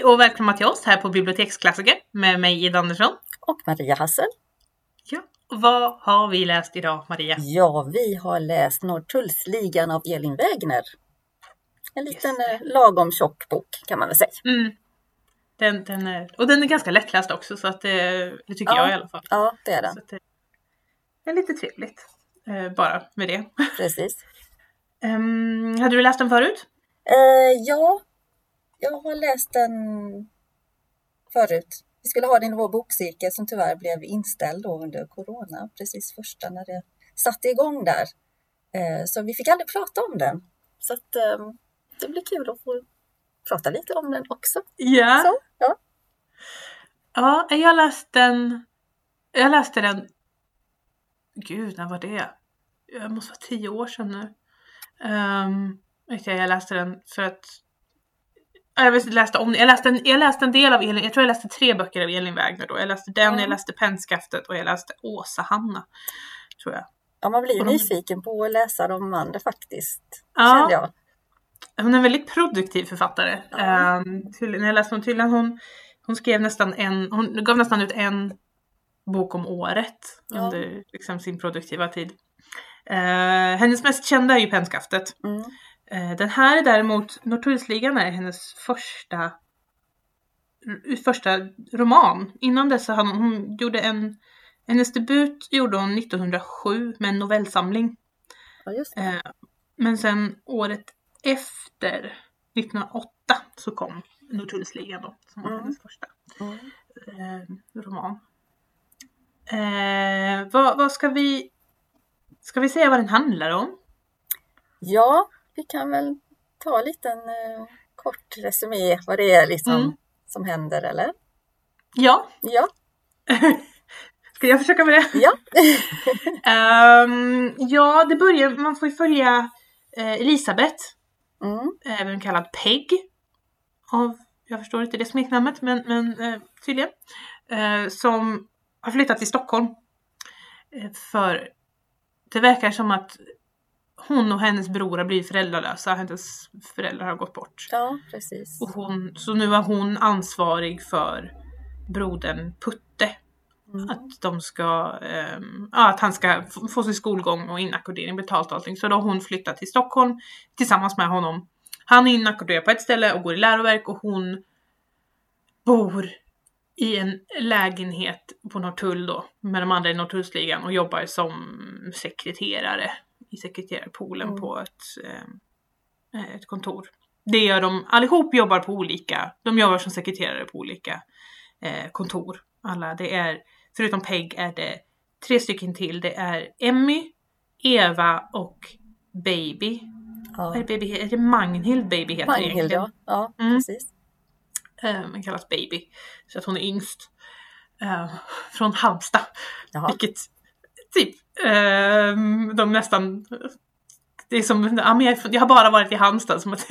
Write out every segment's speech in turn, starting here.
Hej och välkomna till oss här på Biblioteksklassiker med mig Ida Andersson. Och Maria Hassel. Ja, vad har vi läst idag Maria? Ja, vi har läst Norrtullsligan av Elin Wägner. En liten eh, lagom tjock bok kan man väl säga. Mm. Den, den är, och den är ganska lättläst också så att det, det tycker Ja. jag i alla fall. Ja, det är den. Så att det, det är lite trevligt. Eh, bara med det. Precis. Ehm, hade du läst den förut? Eh, ja, jag har läst den förut. Vi skulle ha den i vår bokcirkel som tyvärr blev inställd under corona, precis första när det satte igång där. Eh, så vi fick aldrig prata om den. Så att, eh, det blir kul att få prata lite om den också. Ja. Så, ja. Ja, jag läste den. Jag läste den. Gud, när var det? Jag måste vara tio år sedan nu. Um, jag läste den för att. Ja, Jag läste om jag läste, en, jag läste en del av Elin, jag tror jag läste tre böcker av Elin Wägner då. Jag läste den, Mm. jag läste Pennskaftet och jag läste Åsa-Hanna. Tror jag. Ja, man blir ju de- nyfiken på att läsa de andra faktiskt. Ja. Kände jag. Hon är en väldigt produktiv författare. Ja. Um, tydligen, när jag läste hon tydligen hon, hon skrev nästan en, hon gav nästan ut en bok om året Ja. under liksom, sin produktiva tid. Uh, hennes mest kända är ju Pennskaftet. Mm. Eh, den här är däremot, Norrtullsligan är hennes första första roman. Innan dess hon, hon gjorde en, hennes debut gjorde hon 1907 med en novellsamling. Ja, just det. Eh, men sen året efter, 1908, så kom Norrtullsligan då, som var Mm. hennes första Mm. roman. Eh, vad, vad ska vi... Ska vi säga vad den handlar om? Ja, vi kan väl ta en liten eh, kort resumé vad det är liksom Mm. som händer, eller? Ja, Ja, ska jag försöka med det? ja. Ehm, ja, det börjar, man får ju följa eh, Elisabeth, Mm. även kallad Peg. Av, jag förstår inte det smeknamnet, men, men eh, tydligen. Eh, som har flyttat till Stockholm. Eh, för det verkar som att hon och hennes bror har blivit föräldralösa. Hennes föräldrar har gått bort. ja, precis. Och hon, så nu är hon ansvarig för brodern Putte. Mm. Att de ska, ja, att han ska få sin skolgång och inackordering betalt och allting. Så då har hon flyttat till Stockholm tillsammans med honom. Han är inackorderad på ett ställe och går i läroverk och hon bor i en lägenhet på Norrtull då med de andra i Norrtullsligan och jobbar som sekreterare i sekreterarpoolen Mm. på ett, eh, ett kontor. Det gör de, allihop jobbar på olika, de jobbar som sekreterare på olika eh, kontor. Alla, det är, förutom Peg är det tre stycken till. Det är Emmy, Eva och Baby. Vad är Ja. det, baby? Är det Magnhild Baby heter Magnhild, egentligen? ja. ja Mm. precis. Eh, men kallas Baby. Så att hon är yngst. Eh, från Halmstad. Jaha. Vilket typ eh, de nästan det är som, ja, men jag, jag har bara varit i Halmstad som att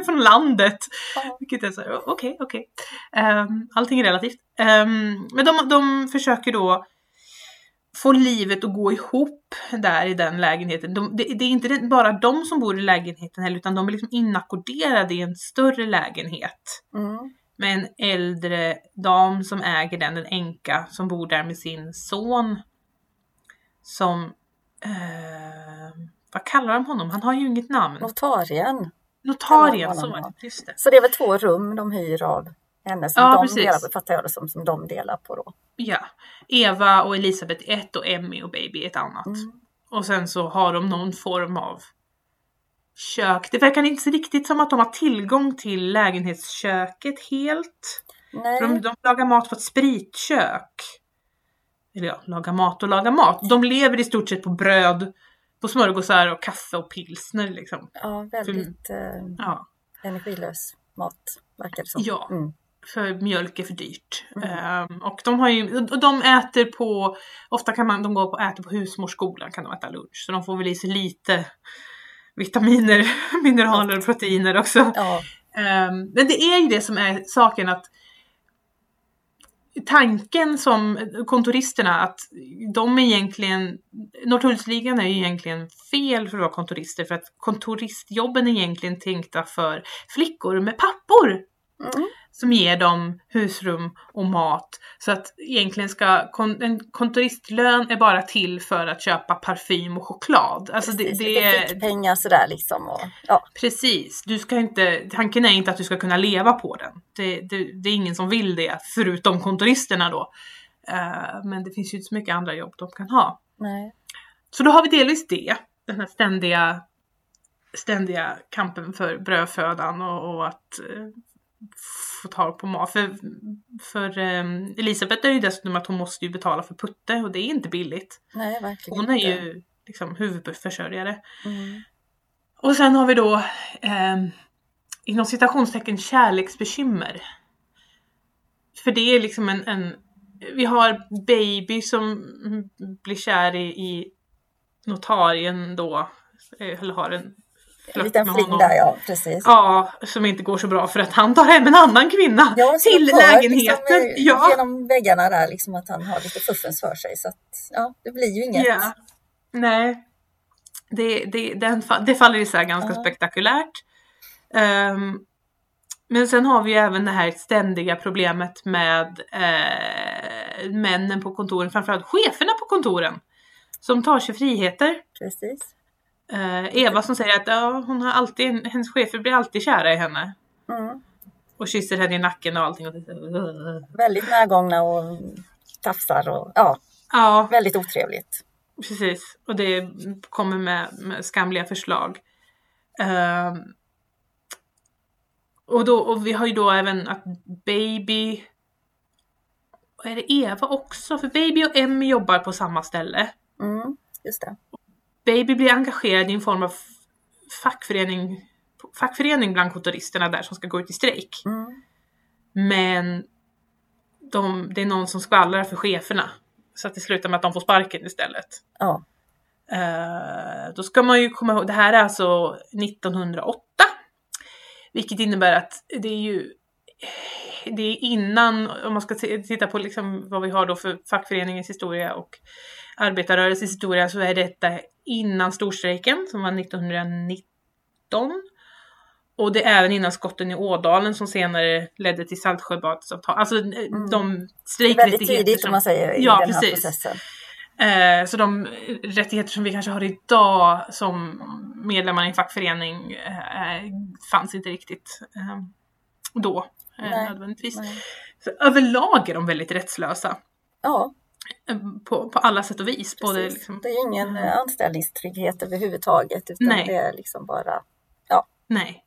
är från landet. Ja. Vilket är så okej, okej. Ehm, allting är relativt. Ehm, men de, de försöker då få livet att gå ihop där i den lägenheten. De, det, det är inte bara de som bor i lägenheten heller, utan de är liksom inackorderade i en större lägenhet Mm. med en äldre dam som äger den, en änka som bor där med sin son. Som, eh, vad kallar de honom? Han har ju inget namn. Notarien. Notarien, så var det. Just det. Så det är väl två rum de hyr av henne som Ja, de precis. delar på, fattar jag det som, som de delar på då. Ja. Eva och Elisabeth ett och Emmy och Baby ett annat. Mm. Och sen så har de någon form av kök. Det verkar inte riktigt som att de har tillgång till lägenhetsköket helt. Nej, de, de lagar mat på ett spritkök. Eller ja, laga mat och laga mat. De lever i stort sett på bröd, på smörgåsar och kaffe och pilsner liksom. ja, väldigt eh, Ja, energilös mat verkar det som. Ja. Mm. för mjölk är för dyrt. Mm. Ehm, och de har ju, och de äter på, ofta kan man, de går på, äter på husmorsskolan kan de äta lunch. Så de får väl i sig lite vitaminer, mineraler och proteiner också. Ja, Ehm, men det är ju det som är saken att tanken som kontoristerna att de är egentligen, Norrtullsligan är ju egentligen fel för att vara kontorister för att kontoristjobben är egentligen tänkta för flickor med pappor. Mm som ger dem husrum och mat. Så att egentligen ska kon en kontoristlön är bara till för att köpa parfym och choklad. Alltså det, Precis, det lite är fickpengar sådär liksom. Och, ja. precis. Du ska inte, tanken är inte att du ska kunna leva på den. Det, det, det är ingen som vill det förutom kontoristerna då. Eh, men det finns ju inte så mycket andra jobb de kan ha. Nej. Så då har vi delvis det, den här ständiga, ständiga kampen för brödfödan och, och att eh, få tag på mat. För, för eh, Elisabeth är ju dessutom att hon måste ju betala för Putte och det är inte billigt. Nej, verkligen Hon är inte. ju liksom huvudförsörjare. Mm. Och sen har vi då eh, inom citationstecken kärleksbekymmer. För det är liksom en, en vi har baby som blir kär i, i notarien då, eh, eller har en En liten fling honom. där ja, precis. Ja, som inte går så bra för att han tar hem en annan kvinna Ja, till hör lägenheten. Liksom, ja. Genom väggarna där, liksom att han har lite fuffens för sig. Så att, ja, det blir ju inget. Ja. Nej. Det, det, den, det faller isär ganska Ja. spektakulärt. Ehm, men sen har vi ju även det här ständiga problemet med eh, männen på kontoren, framförallt cheferna på kontoren. Som tar sig friheter. Precis. Eh, Eva som säger att ja, hon har alltid, hennes chefer blir alltid kära i henne. Mm. Och kysser henne i nacken och allting. Och Väldigt närgångna och tafsar och ja, ja, väldigt otrevligt. Precis, och det kommer med, med skamliga förslag. Ehm, och, då, och vi har ju då även att Baby... Är det Eva också? För Baby och Emmy jobbar på samma ställe. Mm, just det. Baby blir engagerad i en form av fackförening, fackförening bland kontoristerna där som ska gå ut i strejk. Mm. Men de, det är någon som skvallrar för cheferna. Så att det slutar med att de får sparken istället. Ja, Eh, då ska man ju komma ihåg, det här är alltså 1908. Vilket innebär att det är ju det är innan, om man ska titta på liksom vad vi har då för fackföreningens historia och arbetarrörelsens historia så är detta innan storstrejken som var 1919. Och det är även innan skotten i Ådalen som senare ledde till Saltsjöbadsavtal. Alltså eh, de Mm. väldigt strejkrättigheter tidigt som... som man säger i Ja, den här precis. processen. Eh, så de rättigheter som vi kanske har idag som medlemmar i en fackförening eh, fanns inte riktigt eh, då Nej, nödvändigtvis. Nej. Så överlag är de väldigt rättslösa Ja, eh, på, på alla sätt och vis. Både liksom, Det är ingen eh, anställningstrygghet överhuvudtaget utan Nej. det är liksom bara nej.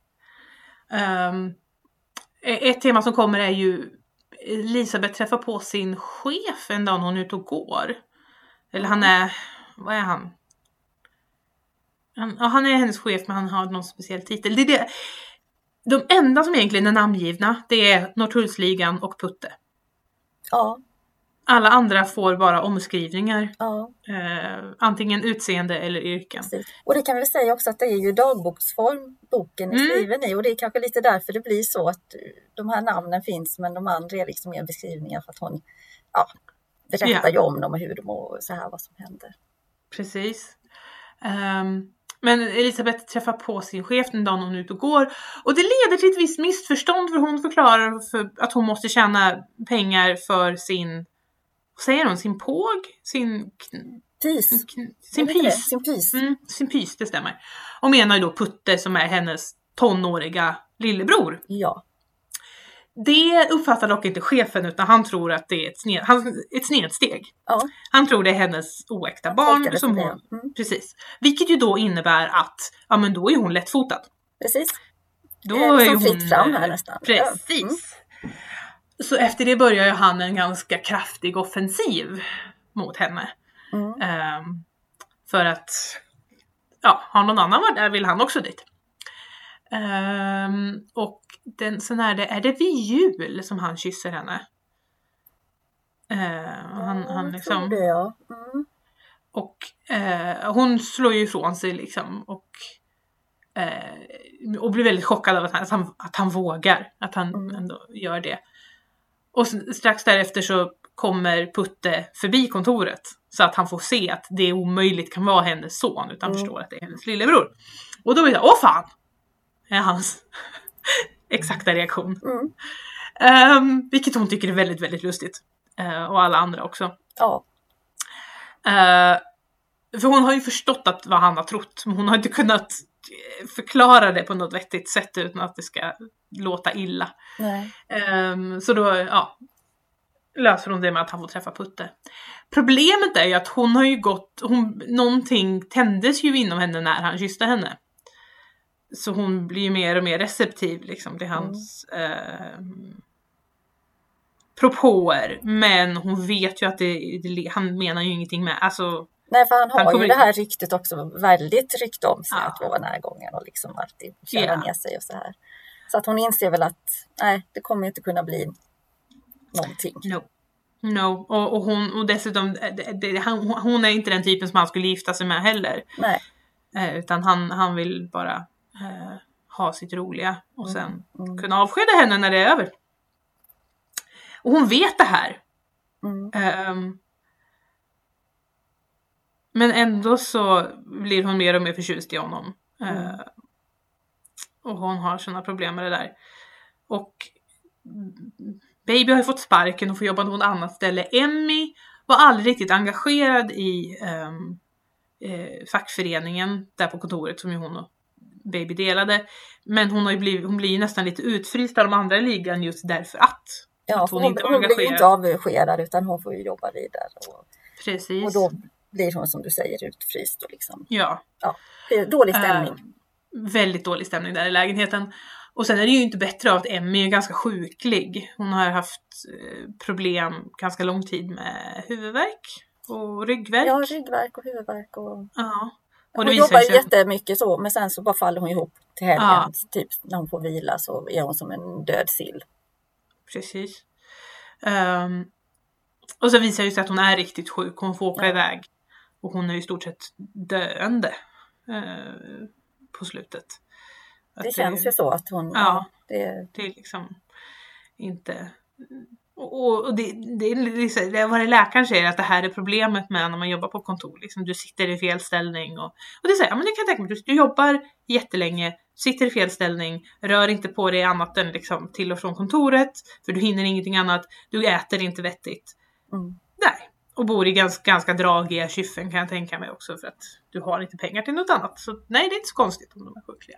Ehm, ett tema som kommer är ju Elisabeth träffar på sin chef en dag när hon är ute och går. Eller han är, vad är han? Han, ja, han är hennes chef men han har någon speciell titel. Det är det. De enda som egentligen är namngivna det är Norrtullsligan och Putte. ja, Alla andra får bara omskrivningar. ja. Eh, antingen utseende eller yrken. Precis. Och det kan vi säga också att det är ju dagboksform boken är Mm. skriven i och det är kanske lite därför det blir så att eh, de här namnen finns men de andra är liksom mer beskrivningar för att hon ja, berättar Ja. ju om dem och hur de och så här vad som händer. Precis. Ehm, men Elisabeth träffar på sin chef den dagen hon är ute och går. Och det leder till ett visst missförstånd för hon förklarar för att hon måste tjäna pengar för sin, vad säger hon, sin påg? Sin, kn, sin pys. Sin pys. Mm, sin pys, det stämmer. Och menar ju då Putte som är hennes tonåriga lillebror. Ja, Det uppfattar dock inte chefen utan han tror att det är ett, sned, han, ett snedsteg. ja. Han tror det är hennes oäkta barn som hon Mm. Precis. Vilket ju då innebär att, ja men då är hon lättfotad. Precis. Då Det är hon... fritt fram här eh, nästan. Precis. Mm. Så efter det börjar ju han en ganska kraftig offensiv mot henne. Mm. Ehm, för att, ja, har någon annan varit där vill han också dit. Ehm, och den, sen är det, är det vid jul som han kysser henne? Ehm, han, han liksom... det ja. Mm. Och eh, hon slår ju ifrån sig liksom och, eh, och blir väldigt chockad av att han, att han, att han vågar, att han Mm. ändå gör det. Och strax därefter så kommer Putte förbi kontoret så att han får se att det omöjligt kan vara hennes son utan Mm. förstår att det är hennes lillebror. Och då blir det åh fan! Är hans, exakta reaktion. Mm. Um, vilket hon tycker är väldigt, väldigt lustigt. Uh, och alla andra också. Ja. Uh, för hon har ju förstått att vad han har trott, men hon har inte kunnat eh, förklara det på något vettigt sätt utan att det ska låta illa. Um, så då, ja, löser hon det med att han får träffa Putte. Problemet är ju att hon har ju gått, hon, någonting tändes ju inom henne när han kysste henne. Så hon blir ju mer och mer receptiv liksom till hans mm. eh, propåer. Men hon vet ju att det, det, han menar ju ingenting med, alltså Nej, för han har han ju det här ryktet också, väldigt rykte om sig ja. att vara närgången och liksom alltid köra yeah. ner sig och så här. Så att hon inser väl att nej, det kommer inte kunna bli någonting. No. No, och, och, hon, och dessutom, det, det, han, hon är inte den typen som han skulle gifta sig med heller. Nej. Eh, utan han, han vill bara eh, ha sitt roliga och sen mm, mm. kunna avskeda henne när det är över. Och hon vet det här. Mm. Um, men ändå så blir hon mer och mer förtjust i honom. Uh, och hon har sådana problem med det där. Och Baby har ju fått sparken och får jobba på något annat ställe. Emmy var aldrig riktigt engagerad i um, eh, fackföreningen där på kontoret som ju hon och Baby delade. Men hon, har ju blivit, hon blir ju nästan lite utfryst av de andra i ligan just därför att. Ja, att hon, hon, inte hon blir inte avskedad utan hon får ju jobba vidare. Och, Precis. Och då blir hon som du säger utfryst och liksom. Ja. ja dålig stämning. Uh, väldigt dålig stämning där i lägenheten. Och sen är det ju inte bättre av att Emmy är ganska sjuklig. Hon har haft eh, problem ganska lång tid med huvudvärk och ryggvärk. Ja, ryggvärk och huvudvärk. Och... Ja. Och hon jobbar sig... jättemycket så, men sen så bara faller hon ihop till helgen. Ja. Typ när hon får vila så är hon som en död sill. Precis. Um, och så visar det sig att hon är riktigt sjuk. Hon får åka ja. iväg. Och hon är i stort sett döende uh, på slutet. Att det känns ju så att hon... Ja, det, det är liksom inte... Och, och det, det, liksom, det, vad det läkaren säger att det här är problemet med när man jobbar på kontor. Liksom, du sitter i fel ställning. Och, och det säger ja, men det kan jag tänka mig. Du, du jobbar jättelänge, sitter i fel ställning, rör inte på dig annat än liksom, till och från kontoret. För du hinner ingenting annat. Du äter inte vettigt. Mm. Nej. Och bor i ganska, ganska dragiga kyffen kan jag tänka mig också för att du har inte pengar till något annat. Så nej, det är inte så konstigt om de är sjukliga.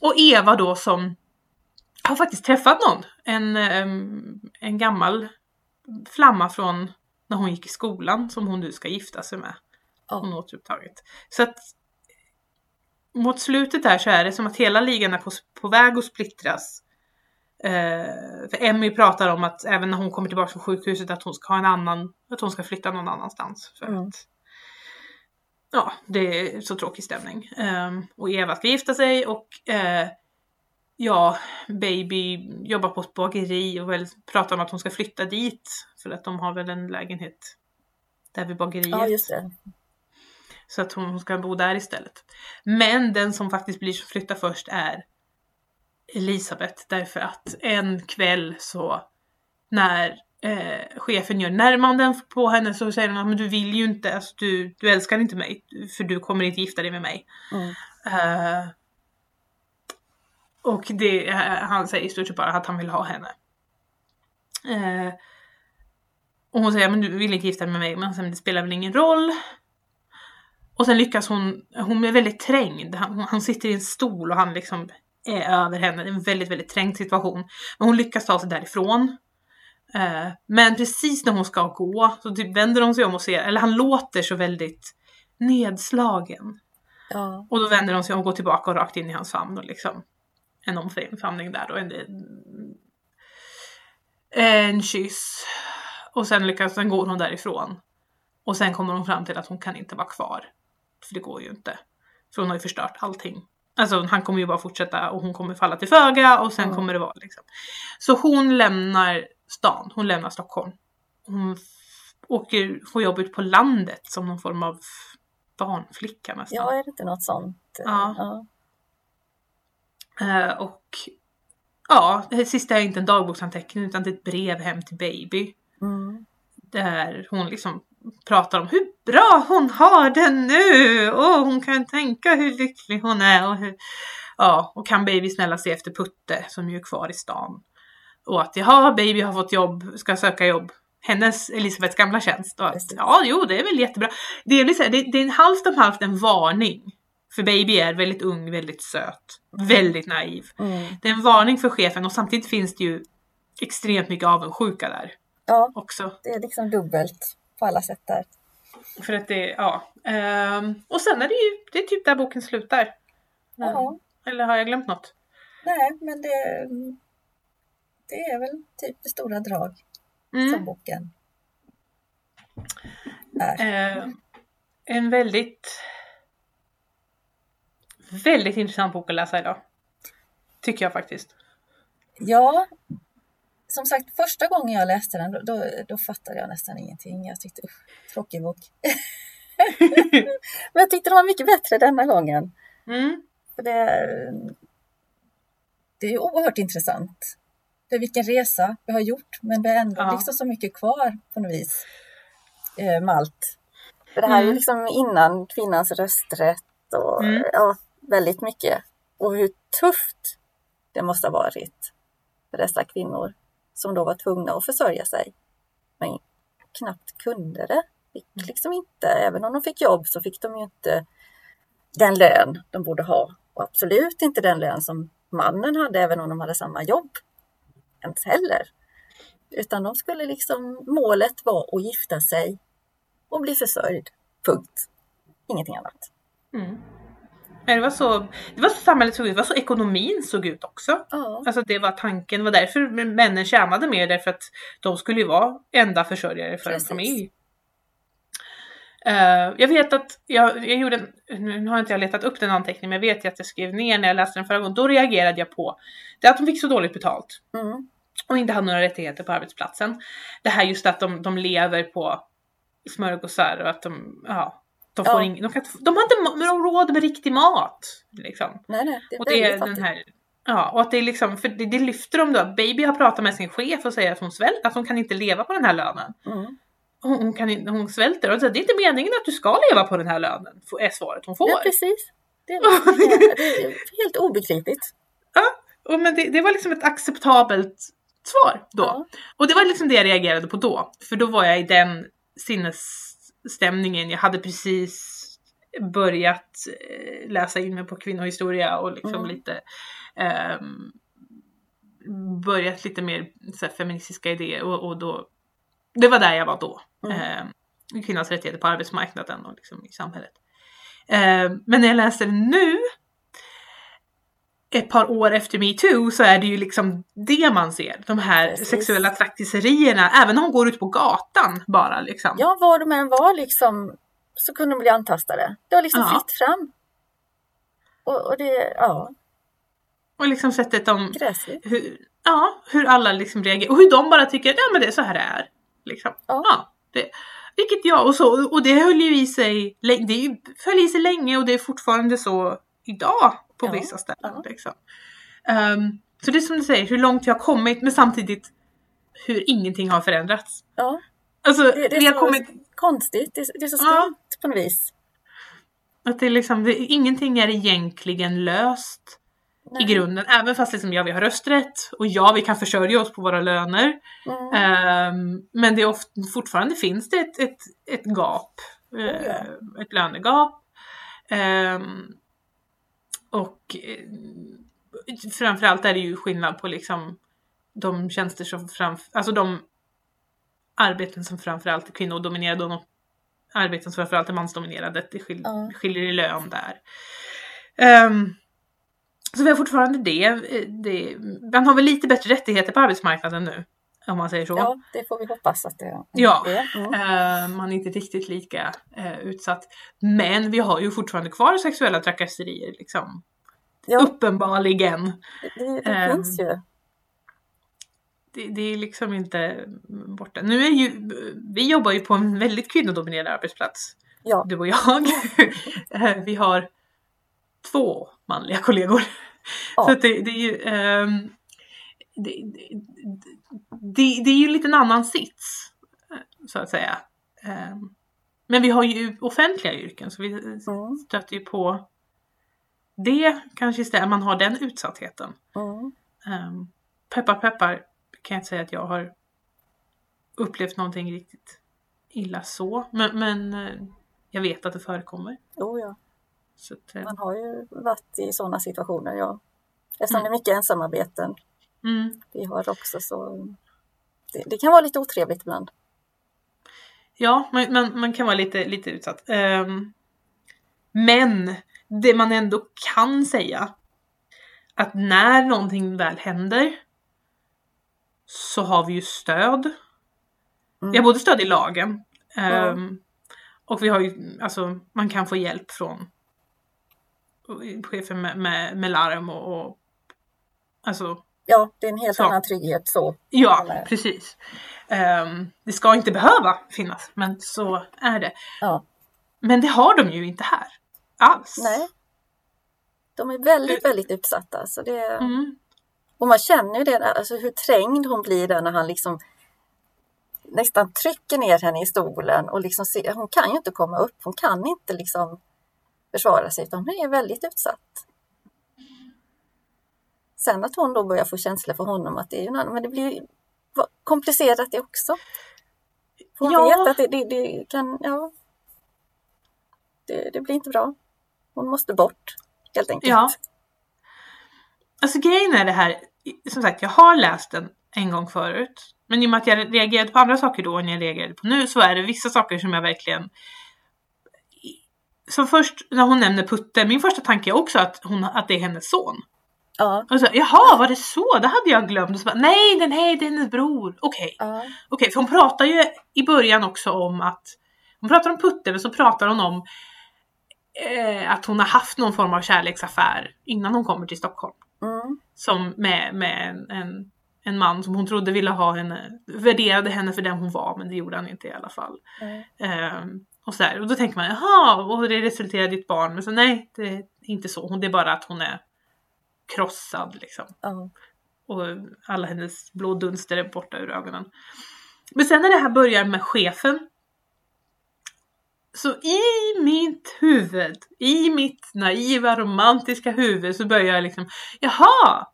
Och Eva då som har faktiskt träffat någon. En, en gammal flamma från när hon gick i skolan som hon nu ska gifta sig med. Hon återupptaget. Så att mot slutet där så är det som att hela ligan är på, på väg att splittras. Eh, för Emmy pratar om att även när hon kommer tillbaka från sjukhuset att hon ska ha en annan, att hon ska flytta någon annanstans. För mm. att, ja, det är så tråkig stämning. Um, och Eva ska gifta sig och uh, ja, Baby jobbar på ett bageri och väl pratar om att hon ska flytta dit. För att de har väl en lägenhet där vid bageriet. Ja, just det. Så att hon ska bo där istället. Men den som faktiskt blir som flyttar först är Elisabeth därför att en kväll så när eh, chefen gör närmanden på henne så säger hon att du vill ju inte, alltså, du, du älskar inte mig för du kommer inte gifta dig med mig. Mm. Uh, och det, han säger i stort sett bara att han vill ha henne. Uh, och hon säger men du vill inte gifta dig med mig men sen det spelar väl ingen roll. Och sen lyckas hon, hon är väldigt trängd. Han, han sitter i en stol och han liksom är över henne. Det är en väldigt, väldigt trängd situation. Men hon lyckas ta sig därifrån. Eh, men precis när hon ska gå så typ vänder hon sig om och ser, eller han låter så väldigt nedslagen. Ja. Och då vänder hon sig om och går tillbaka och rakt in i hans famn och liksom en omfamning där och en, en kyss. Och sen lyckas, sen går hon därifrån. Och sen kommer hon fram till att hon kan inte vara kvar. För det går ju inte. För hon har ju förstört allting. Alltså han kommer ju bara fortsätta och hon kommer falla till föga och sen mm. kommer det vara liksom. Så hon lämnar stan, hon lämnar Stockholm. Hon åker, får jobb ut på landet som någon form av barnflicka nästan. Ja, är det inte något sånt? Ja. ja. Uh, och ja, det sista är inte en dagboksanteckning utan det är ett brev hem till Baby. Mm. Där hon liksom pratar om hur bra hon har det nu och hon kan tänka hur lycklig hon är och hur ja, och kan baby snälla se efter Putte som ju är kvar i stan. Och att jaha, baby har fått jobb, ska söka jobb. Hennes, Elisabeths gamla tjänst. Och att, ja, jo, det är väl jättebra. Det är, liksom, det, det är en halvt om halvt en varning. För baby är väldigt ung, väldigt söt, väldigt naiv. Mm. Det är en varning för chefen och samtidigt finns det ju extremt mycket avundsjuka där Ja, också. det är liksom dubbelt på alla sätt där. För att det, ja. Ehm, och sen är det ju, det är typ där boken slutar. Ja, Eller har jag glömt något? nej, men det, det är väl typ det stora drag som Mm. boken är. Eh, en väldigt, väldigt intressant bok att läsa idag. Tycker jag faktiskt. Ja, som sagt, första gången jag läste den, då, då, då fattade jag nästan ingenting. Jag tyckte, usch, tråkig bok. Men jag tyckte den var mycket bättre denna gången. Mm. För det, det är ju oerhört intressant. Det är vilken resa vi har gjort, men vi har ändå Ja. liksom så mycket kvar på något vis. Eh, Malt. För det här är Mm. liksom innan kvinnans rösträtt och Mm. ja, väldigt mycket. Och hur tufft det måste ha varit för dessa kvinnor som då var tvungna att försörja sig. Men knappt kunde det. Fick liksom inte, även om de fick jobb så fick de ju inte den lön de borde ha. Och absolut inte den lön som mannen hade, även om de hade samma jobb. Ens heller. Utan de skulle liksom, målet var att gifta sig och bli försörjd. Punkt. Ingenting annat. Mm. Det var så, det var så samhället såg ut, det var så ekonomin såg ut också. Ja, Alltså det var tanken, det var därför männen tjänade mer, därför att de skulle ju vara enda försörjare för Precis. en familj. Eh, jag vet att jag, jag gjorde, en, nu har inte jag letat upp den anteckningen, men jag vet ju att jag skrev ner när jag läste den förra gången, då reagerade jag på det att de fick så dåligt betalt mm. och inte hade några rättigheter på arbetsplatsen. Det här just att de, de lever på smörgåsar och att de, ja, de får Ja. ing, de, kan, de har inte ma- råd med riktig mat. Liksom. nej, nej, det är Och det är väldigt den fattigt. här, ja, och att det är liksom, för det, det lyfter de då. Baby har pratat med sin chef och säger att hon svälter, att hon kan inte leva på den här lönen. Mm. Hon, hon, kan, hon svälter och så, det är inte meningen att du ska leva på den här lönen, är svaret hon får. Ja, precis. Det är, det är helt obegripligt. Och men det, det var liksom ett acceptabelt svar då. Ja. Och det var liksom det jag reagerade på då. För då var jag i den sinnesstämningen. Jag hade precis börjat eh, läsa in mig på kvinnohistoria och liksom Mm. lite ehm, börjat lite mer här, feministiska idéer och, och då det var där jag var då. Mm. Ehm, kvinnans rättigheter på arbetsmarknaden och liksom i samhället. Ehm, men när jag läste det nu ett par år efter metoo så är det ju liksom det man ser. De här Precis. sexuella trakasserierna, även när hon går ut på gatan bara liksom. Ja, var de än var liksom så kunde de bli antastade. Det var liksom Ja. fritt fram. Och, och det, ja, Och liksom sättet de, gräsligt. hur, ja, hur alla liksom reagerar och hur de bara tycker ja men det är så här det är. Liksom. Ja. det, vilket jag och så, och det höll ju i sig, det höll i sig länge och det är fortfarande så idag på Ja, vissa ställen. ja. Liksom. Ehm, så det är som du säger, hur långt vi har kommit men samtidigt hur ingenting har förändrats. Ja, Alltså, det, det vi är har så kommit, konstigt. Det, är- det är så Ja. skumt på något vis. att det är liksom, det, ingenting är egentligen löst i Nej. grunden. Även fast liksom, ja, vi har rösträtt och ja, vi kan försörja oss på våra löner. Mm. Ehm, men det är ofta, fortfarande finns det ett, ett, ett gap. Oh, ja. Ett lönegap. Ehm, och eh, framförallt är det ju skillnad på liksom de tjänster som framför, alltså de arbeten som framförallt är kvinnodominerade och de arbeten som framförallt är mansdominerade. Det skil, Ja. skiljer i lön där. Ehm, så vi har fortfarande det. Eh, det. Man har väl lite bättre rättigheter på arbetsmarknaden nu. Om man säger så. Ja, det får vi hoppas att det Ja. är. Mm. Eh, man är inte riktigt lika eh, utsatt. Men vi har ju fortfarande kvar sexuella trakasserier liksom. Ja, Uppenbarligen. det, det Ehm, finns ju. Det, det är liksom inte borta. Nu är ju, vi jobbar ju på en väldigt kvinnodominerad arbetsplats. Ja, Du och jag. Eh, vi har två manliga kollegor. Ja. Så det, det är ju ehm, det, det, det, är ju en liten annan sits. Så att säga. Ehm, men vi har ju offentliga yrken så vi mm. stöter ju på det kanske istället, man har den utsattheten. Mm. Um, peppar peppar kan jag inte säga att jag har upplevt någonting riktigt illa så. Men, men eh, jag vet att det förekommer. Jo, ja. Att, eh, Man har ju varit i sådana situationer, ja. Eftersom Mm. det är mycket ensamarbeten mm, vi har också så det, det kan vara lite otrevligt ibland. ja, man, man, man kan vara lite, lite utsatt. Ehm, men det man ändå kan säga att när någonting väl händer så har vi ju stöd. Mm. Vi har både stöd i lagen ehm, och vi har ju, alltså man kan få hjälp från chefen med, med, med larm och, och alltså Ja, det är en helt Så. annan trygghet så. Ja, Eller- precis. Ehm, det ska inte behöva finnas, men så är det. Ja. Men det har de ju inte här. Alls. Nej. De är väldigt, väldigt utsatta. Så det, Mm. och man känner ju det, där, alltså hur trängd hon blir där när han liksom nästan trycker ner henne i stolen och liksom ser, hon kan ju inte komma upp, hon kan inte liksom försvara sig utan hon är väldigt utsatt. Sen att hon då börjar få känslor för honom att det är ju annan, men det blir ju komplicerat det också. För Hon Ja. vet att det, det, det kan, ja. Det, det blir inte bra. Hon måste bort helt enkelt. Ja. Alltså grejen är det här, som sagt jag har läst den en gång förut. Men i och med att jag reagerade på andra saker då än jag reagerade på nu så är det vissa saker som jag verkligen som först när hon nämner Putte, min första tanke är också att, hon, att det är hennes son. Ja. Och så, Jaha, var det så? Det hade jag glömt. Och så bara, Nej, den här det är hennes bror. Okej. Ja. Okej, för hon pratar ju i början också om att hon pratar om Putte, men så pratar hon om eh, att hon har haft någon form av kärleksaffär innan hon kommer till Stockholm. Mm. Som med, med en, en, en man som hon trodde ville ha henne, värderade henne för den hon var, men det gjorde han inte i alla fall. Mm. Ehm, och, så där. och då tänker man, jaha, och det resulterade i ett barn. Men så nej, det är inte så. Det är bara att hon är krossad liksom Ja. och alla hennes blå dunster är borta ur ögonen. Men sen när det här börjar med chefen så i mitt huvud, i mitt naiva romantiska huvud så börjar jag liksom Jaha!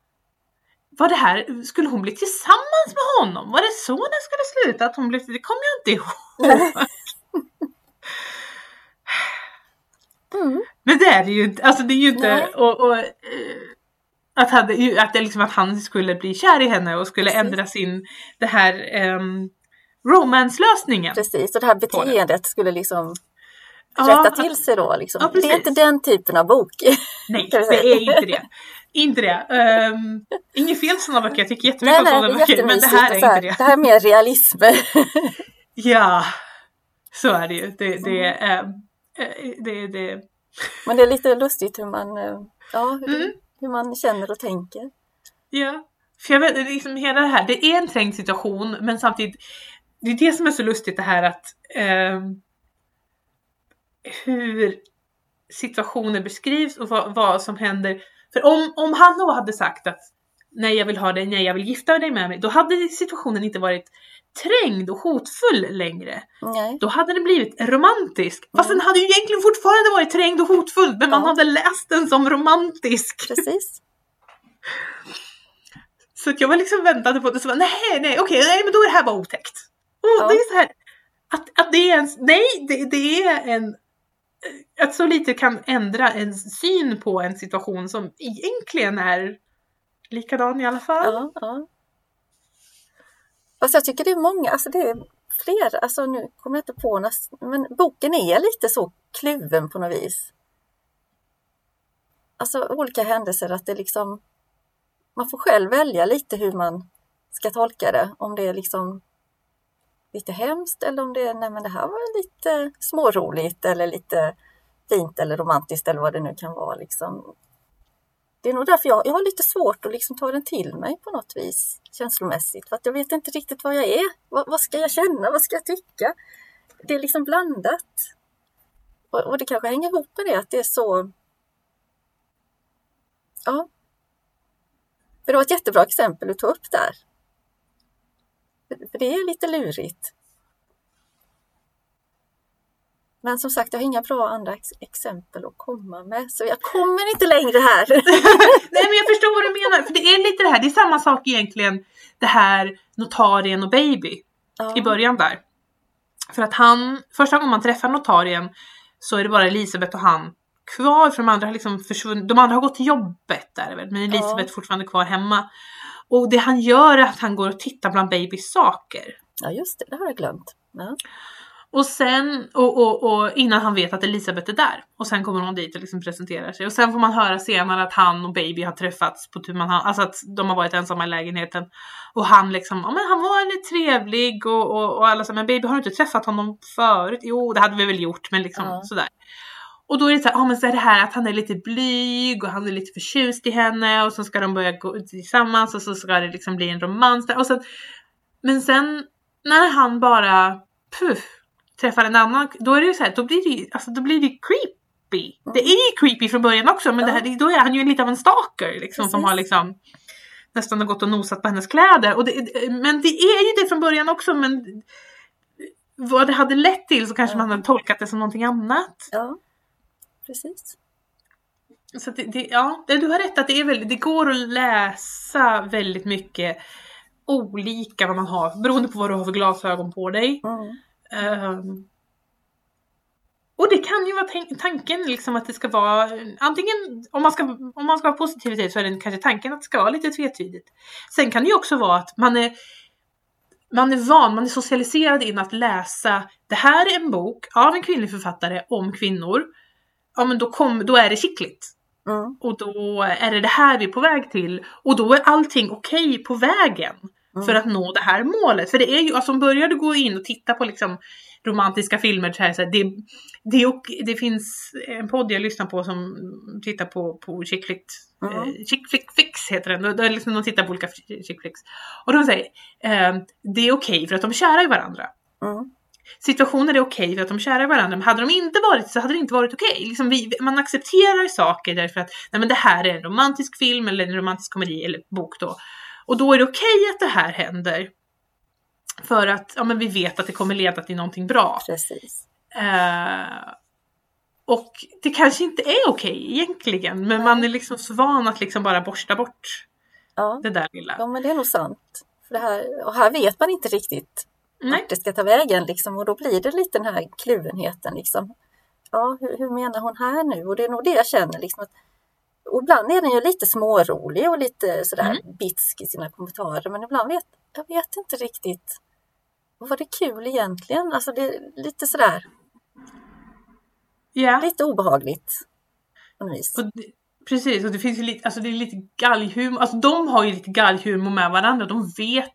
Var det här, skulle hon bli tillsammans med honom? Var det så det skulle sluta? Att hon blev, det kommer jag inte ihåg. Mm. Men det är det ju inte. Alltså det är ju inte. Och, och, eh, att, han, att, det liksom att han skulle bli kär i henne och skulle Precis. ändra sin det här um, romance-lösningen. Precis, och det här det. beteendet skulle liksom Ja, rätta till sig då. Liksom. Ja, det är inte den typen av bok. Nej, det är inte det. Inte det. Um, inget fel sådana böcker, jag tycker jättemycket om sådana det böcker. Men det här är så här, inte det. det här är mer realism. Ja, så är det ju. Det, det, är, eh, det, det, Men det är lite lustigt hur man, eh, ja, hur, Mm hur man känner och tänker. Ja. För jag vet, liksom hela det här, det är en trängd situation men samtidigt, det är det som är så lustigt det här att eh, hur situationer beskrivs och vad, vad som händer. För om, om han då hade sagt att nej jag vill ha dig, nej jag vill gifta dig med mig, då hade situationen inte varit trängd och hotfull längre. Nej, Då hade den blivit romantisk. Fast den hade ju egentligen fortfarande varit trängd och hotfull, men man Ja. hade läst den som romantisk. precis. Så att jag var liksom väntade på det, så bara, nej, nej, okej, nej, men då är det här bara otäckt. Och Ja. det är så här, att, att det är en, nej, det, det är en, att så lite kan ändra en syn på en situation som egentligen är likadan i alla fall. Ja, ja. Fast jag tycker det är många, alltså det är fler, alltså nu kommer jag inte på något, men boken är lite så kluven på något vis. Alltså olika händelser, att det liksom, man får själv välja lite hur man ska tolka det. Om det är liksom lite hemskt eller om det är, nej men det här var lite småroligt eller lite fint eller romantiskt eller vad det nu kan vara liksom. Det är nog därför jag, jag har lite svårt att liksom ta den till mig på något vis känslomässigt. För att jag vet inte riktigt vad jag är. Vad, vad ska jag känna? Vad ska jag tycka? Det är liksom blandat. Och, och det kanske hänger ihop med det att det är så... Ja. För det var ett jättebra exempel du tog upp där. För, för det är lite lurigt. Men som sagt, jag har inga bra andra ex exempel att komma med, så jag kommer inte längre här. Nej men jag förstår vad du menar, för det är lite det här, det är samma sak egentligen, det här notarien och baby Ja. i början där. För att han, första gången man träffar notarien så är det bara Elisabeth och han kvar, för de andra har liksom försvunnit, de andra har gått till jobbet där väl, men Elisabeth är fortfarande kvar hemma. Och det han gör är att han går och tittar bland babys saker. Ja, just det, det har jag glömt. Ja. Och sen, och, och, och innan han vet att Elisabeth är där. Och sen kommer hon dit och liksom presenterar sig. Och sen får man höra senare att han och Baby har träffats på tu man hand. Alltså att de har varit ensamma i lägenheten. Och han liksom, ja men han var lite trevlig och, och, och alla så men Baby har du inte träffat honom förut? Jo det hade vi väl gjort men liksom Ja. sådär. Och då är det så här, ja men så är det här att han är lite blyg och han är lite förtjust i henne och så ska de börja gå tillsammans och så ska det liksom bli en romans där. Och sen, men sen när han bara puff, träffar en annan, då är det ju så här, då blir det ju, alltså då blir det creepy. Det är ju creepy från början också men det här, då är han ju lite av en stalker liksom som Precis. har liksom nästan har gått och nosat på hennes kläder. Och det, men det är ju det från början också men vad det hade lett till så kanske Ja. man hade tolkat det som någonting annat. ja, precis. Så det, det, ja, du har rätt att det är väldigt, det går att läsa väldigt mycket olika vad man har beroende på vad du har för glasögon på dig. Mm. Ehm, och det kan ju vara tanken liksom att det ska vara antingen om man ska, om man ska ha positivitet så är det kanske tanken att det ska vara lite tvetydigt. Sen kan det ju också vara att man är man är van, man är socialiserad in att läsa det här är en bok av en kvinnlig författare om kvinnor. Ja men då, kom, då är det kittligt. Mm. Och då är det det här vi är på väg till. Och då är allting okej på vägen. Mm. För att nå det här målet. För det är ju, alltså börjar du gå in och titta på liksom romantiska filmer så här, så här, det, det, det finns en podd jag lyssnar på som tittar på, på chick Mm. eh, chick flick fix heter den. Där liksom de tittar på olika chick flicks. Och de säger eh, det är okej för att de är kära i varandra Mm. situationer är okej för att de är kära i varandra, men hade de inte varit så hade det inte varit okej. Liksom vi, man accepterar saker därför att nej, men det här är en romantisk film eller en romantisk komedi eller bok då. Och då är det okej att det här händer. För att ja, men vi vet att det kommer leda till någonting bra. Precis. Eh, och det kanske inte är okej egentligen, men man är liksom så van att liksom bara borsta bort Ja. det där lilla. ja, men det är nog sant. För det här, och här vet man inte riktigt Nej. vart det ska ta vägen liksom, och då blir det lite den här kluvenheten. Liksom. Ja, hur, hur menar hon här nu? Och det är nog det jag känner. Liksom, att, och ibland är den ju lite smårolig och lite sådär Mm. bitsk i sina kommentarer. Men ibland vet jag vet inte riktigt. Var det kul egentligen? Alltså det är lite sådär, Ja. lite obehagligt. På något vis. Och det, precis, och det finns ju lite, alltså det är lite galghumor, alltså de har ju lite galghumor med varandra, de vet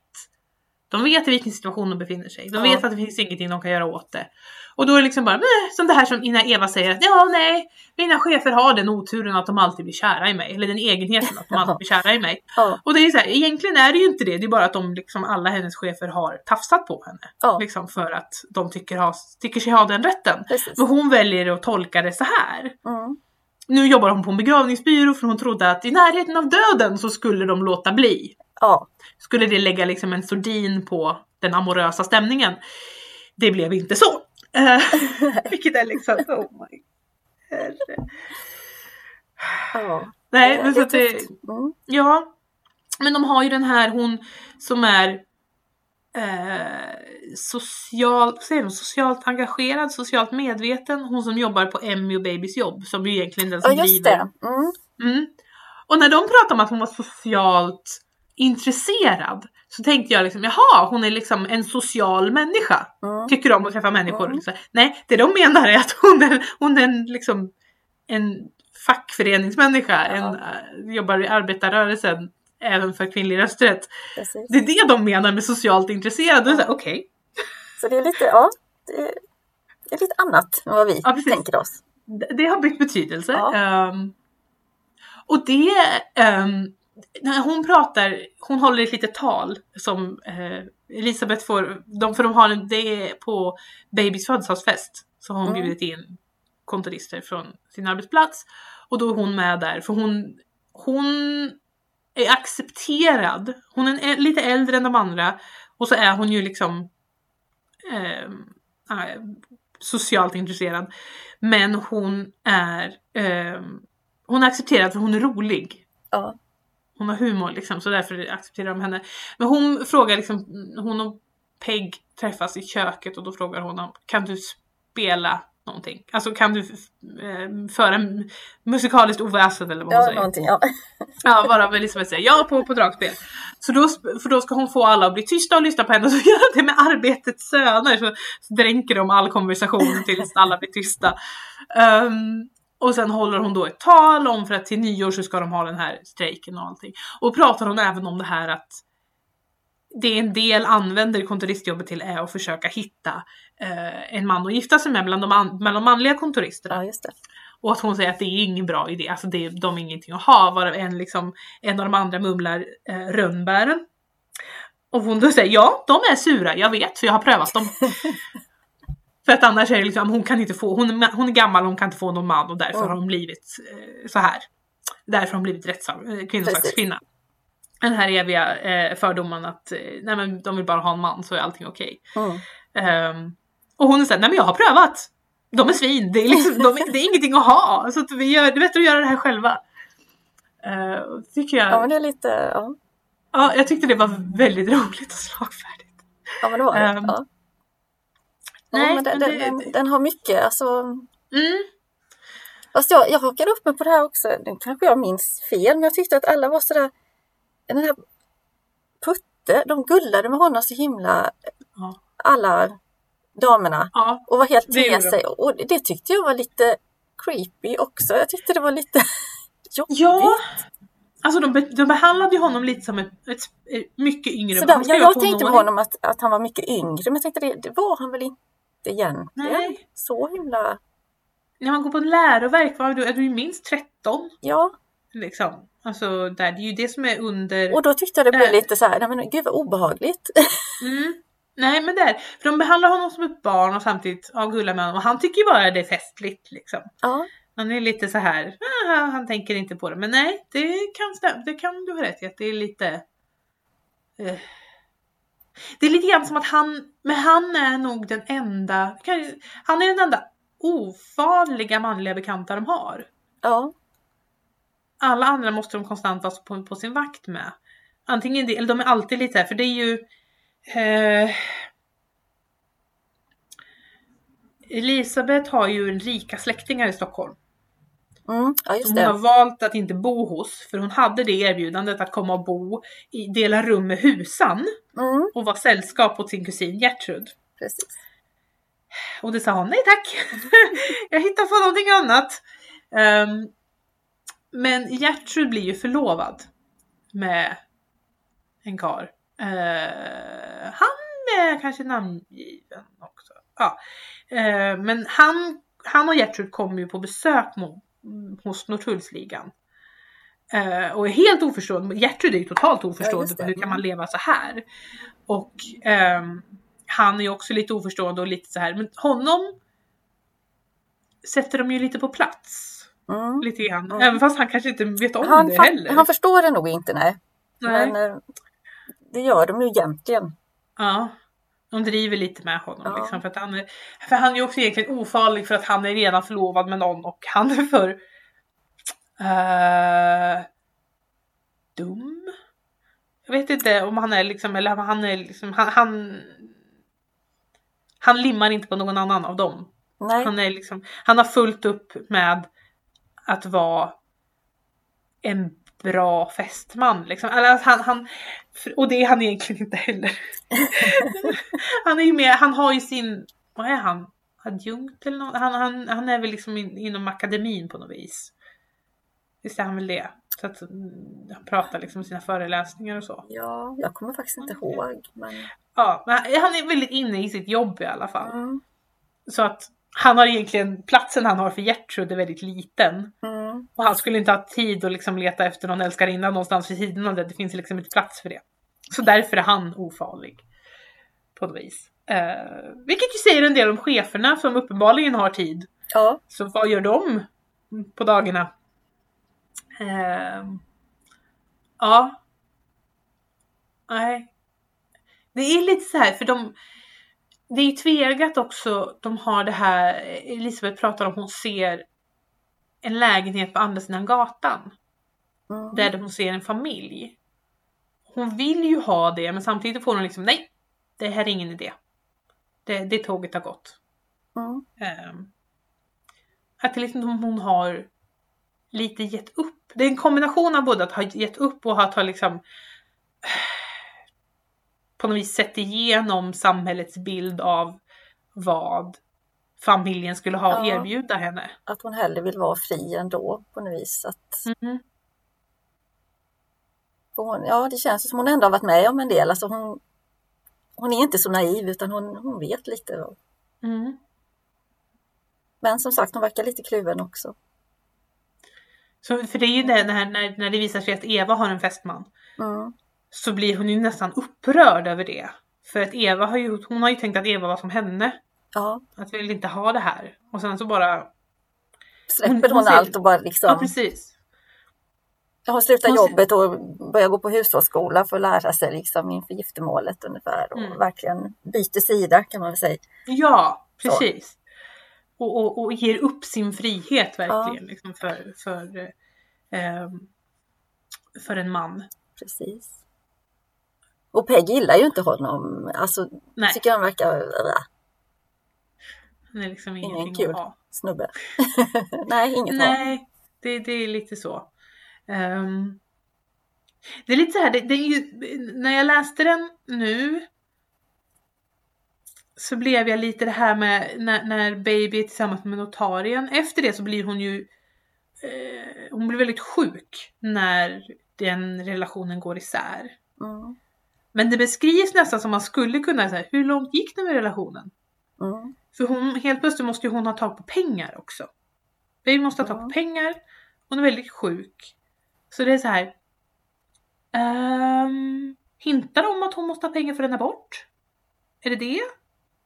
de vet i vilken situation de befinner sig. De Ja. vet att det finns ingenting de kan göra åt det. Och då är det liksom bara, "Meh", som det här som innan Eva säger att ja, nej, mina chefer har den oturen att de alltid blir kära i mig. Eller den egenheten att de alltid blir kära i mig. Ja, Och det är ju så här, egentligen är det ju inte det, det är bara att de liksom, alla hennes chefer har tafsat på henne. ja Liksom för att de tycker, ha, tycker sig ha den rätten. precis. Men hon väljer att tolka det så här. Mm. Nu jobbar hon på en begravningsbyrå för hon trodde att i närheten av döden så skulle de låta bli. Ja, Skulle det lägga liksom en sordin på den amorösa stämningen. Det blev inte så. Eh, Vilket är liksom, oh my herre. ja. Nej, men så är att det. Mm. ja. Men de har ju den här hon som är eh, social, säger de, socialt engagerad, socialt medveten. Hon som jobbar på Emmy och Babys jobb som ju egentligen är den Ja, som just driver det. Mm. Mm. Och när de pratade om att hon var socialt intresserad så tänkte jag liksom, jaha, hon är liksom en social människa. Mm. Tycker om att träffa människor. Mm. Nej, det de menar är att hon är, hon är en, liksom, en fackföreningsmänniska, Ja. en, äh, jobbar i arbetarrörelsen även för kvinnlig rösträtt. Precis. Det är det de menar med socialt intresserad. Här, Okej, Så det är lite, ja, det är, det är lite annat än vad vi Ja, tänker oss. det, har bytt betydelse. Ja. Ehm, och det, ehm, när hon pratar, hon håller ett litet tal som eh, Elisabeth får, de, för de har en, det är på Babys födelsedagsfest så har hon Mm. bjudit in kontorister från sin arbetsplats och då är hon med där för hon, hon är accepterad. Hon är lite äldre än de andra och så är hon ju liksom ehm, äh, socialt intresserad. Men hon är eh, hon är accepterad för hon är rolig. Ja. Hon har humor liksom så därför accepterar de henne. Men hon frågar liksom, hon och Peg träffas i köket och då frågar hon om kan du spela någonting? Alltså kan du eh, föra musikaliskt oväsen eller vad hon Ja, säger? någonting. Ja. Ja, bara Elisabeth säger ja på, på dragspel. Så då, för då ska hon få alla att bli tysta och lyssna på henne och så gör det med Arbetets söner. Så, så dränker de all konversation tills alla blir tysta. Ehm, och sen håller hon då ett tal om för att till nyår så ska de ha den här strejken och allting. Och pratar hon även om det här att det en del använder kontoristjobbet till är att försöka hitta eh, en man att gifta sig med bland de, an- bland de manliga kontoristerna. ja. Och att hon säger att det är ingen bra idé, alltså det, de är ingenting att ha, varav en, liksom, en av de andra mumlar eh, rönnbären. Och hon då säger ja, de är sura, jag vet för jag har prövat dem. för att annars är det liksom, hon kan inte få, hon är, hon är gammal, hon kan inte få någon man och därför Mm. har hon blivit eh, så här. Därför har hon blivit rättssak, eh, kvinnosakskvinna. Den här eviga eh, fördomen att eh, nej men de vill bara ha en man så är allting okej. Mm. Ehm, och hon säger nej men jag har prövat. De är svin, det är, liksom, de, är- det är ingenting att ha. Så att vi gör, det är bättre att göra det här själva. Uh, tycker jag, Ja, men det är lite... Ja, ja, jag tyckte det var väldigt roligt och slagfärdigt. ja men det var det. Ehm, ja. Nej, men den, men det- den, den har mycket, alltså... Mm, Fast jag, jag hakade upp mig på det här också. Nu kanske jag minns fel, men jag tyckte att alla var sådär... Den här Putte, de gullade med honom så himla... Ja. Alla damerna. ja, Och var helt till sig. Och det, tyckte jag var lite creepy också. Jag tyckte det var lite jobbigt. ja. Alltså de, be, de behandlade ju honom lite som ett, ett, mycket yngre ska jag, jag tänkte på honom att, att han var mycket yngre, men jag tänkte det, det var han väl inte egentligen. Nej. Så himla... När man går på en läroverk, vad är du, är du minst 13? Ja, Liksom. Alltså där, det är ju det som är under... och då tyckte jag det blev Äh. lite så här, nej men gud vad obehagligt. Mm. Nej men där, för de behandlar honom som ett barn och samtidigt ja, gullar med honom och han tycker ju bara det är festligt liksom. ja, Han är lite så här, "Ah, han tänker inte på det. Men nej, det kan stämma, det kan du ha rätt i att det är lite... eh. Det är lite grann som att han, men han är nog den enda, han är den enda ofarliga manliga bekanta de har. ja, Alla andra måste de konstant vara på, på sin vakt med. Antingen det, eller de är alltid lite här, för det är ju... Eh, Elisabeth har ju rika släktingar i Stockholm. Mm, ja Som hon har valt att inte bo hos, för hon hade det erbjudandet att komma och bo, i, dela rum med husan Mm, och vara sällskap åt sin kusin Gertrud. precis. Och det sa hon, nej tack! jag hittar på någonting annat. Ehm, men Gertrud blir ju förlovad med en karl. Eh, han är kanske namngiven också. Ja. Eh, men han, han och Gertrud kommer ju på besök hos Norrtullsligan. Eh, och är helt oförstående. Gertrud är ju totalt oförstående det. hur kan man leva så här. Och ehm, han är ju också lite oförstående och lite så här. Men honom sätter de ju lite på plats. Mm. Lite grann. Mm. Även fast han kanske inte vet om Han, det heller. han förstår det nog inte, nej. Nej. Men eh, det gör de ju egentligen. Ja. De driver lite med honom Ja. liksom för att han är, för han är ju också egentligen ofarlig för att han är redan förlovad med någon och han är för eh, dum. Jag vet inte om han är liksom, eller han är liksom, han, han, han limmar inte på någon annan av dem. Nej, Han är liksom, han har fullt upp med att vara en bra fästman liksom. Att han, han, och det är han egentligen inte heller. han är ju med, han har ju sin, vad är han? Adjunkt eller något? Han, han, han är väl liksom in, inom akademin på något vis. Visst är han väl det? Så att mm, han pratar liksom sina föreläsningar och så. ja, jag kommer faktiskt inte ihåg. Men, Ja, men han är väldigt inne i sitt jobb i alla fall. mm, Så att han har egentligen, platsen han har för Gertrud är väldigt liten. mm, Och han skulle inte ha tid att liksom leta efter någon älskarinna någonstans vid sidan av det. Det finns liksom inte plats för det. Så därför är han ofarlig. På något vis. Eh, vilket ju säger en del om cheferna som uppenbarligen har tid. ja, Så vad gör de på dagarna? Eh, ja. Nej. Det är lite så här för de det är ju tvegat också, de har det här, Elisabeth pratar om hon ser en lägenhet på andra sidan gatan. Mm. Där hon ser en familj. Hon vill ju ha det men samtidigt får hon liksom nej, det här är ingen idé. Det, det tåget har gått. Mm. Ehm, att det liksom hon har lite gett upp. Det är en kombination av både att ha gett upp och att ha liksom på något vis sett igenom samhällets bild av vad familjen skulle ha Ja. erbjuda henne. Att hon hellre vill vara fri ändå på något vis. Att Mhm. hon, ja, det känns som hon ändå har varit med om en del. Alltså hon, hon är inte så naiv utan hon, hon vet lite. Mm. Men som sagt, hon verkar lite kluven också. Så, för det är ju det när, när, när det visar sig att Eva har en fästman. Mm. Så blir hon ju nästan upprörd över det. För att Eva har ju, hon har ju tänkt att Eva var som henne. Ja, Att vi vill inte ha det här. Och sen så bara... släpper Hon- hon hon allt och bara liksom... Ja precis. Hon slutar hon ser- jobbet och börjar gå på hushållsskola för att lära sig liksom inför giftermålet ungefär. Och Mm. verkgen byter sida kan man väl säga. Ja, precis. Och, och, och ger upp sin frihet verkligen. Ja. Liksom för, för, eh, för en man. Precis. Och Peg gillar ju inte honom. Alltså, Nej, tycker han verkar han är liksom ingen kul. att ha. snubbe. Nej, inget Nej. Det, det är lite så. Ehm, det är lite så här, det, det är ju, när jag läste den nu så blev jag lite det här med när, när Baby är tillsammans med notarien. Efter det så blir hon ju eh, hon blir väldigt sjuk när den relationen går isär. Mm. Men det beskrivs nästan som man skulle kunna säga, hur långt gick det med relationen? Mm. För hon, helt plötsligt måste ju hon ha tag på pengar också. Baby måste ha tag på pengar. Hon är väldigt sjuk. Så det är så här. Um, hintar om att hon måste ha pengar för en abort? Är det det?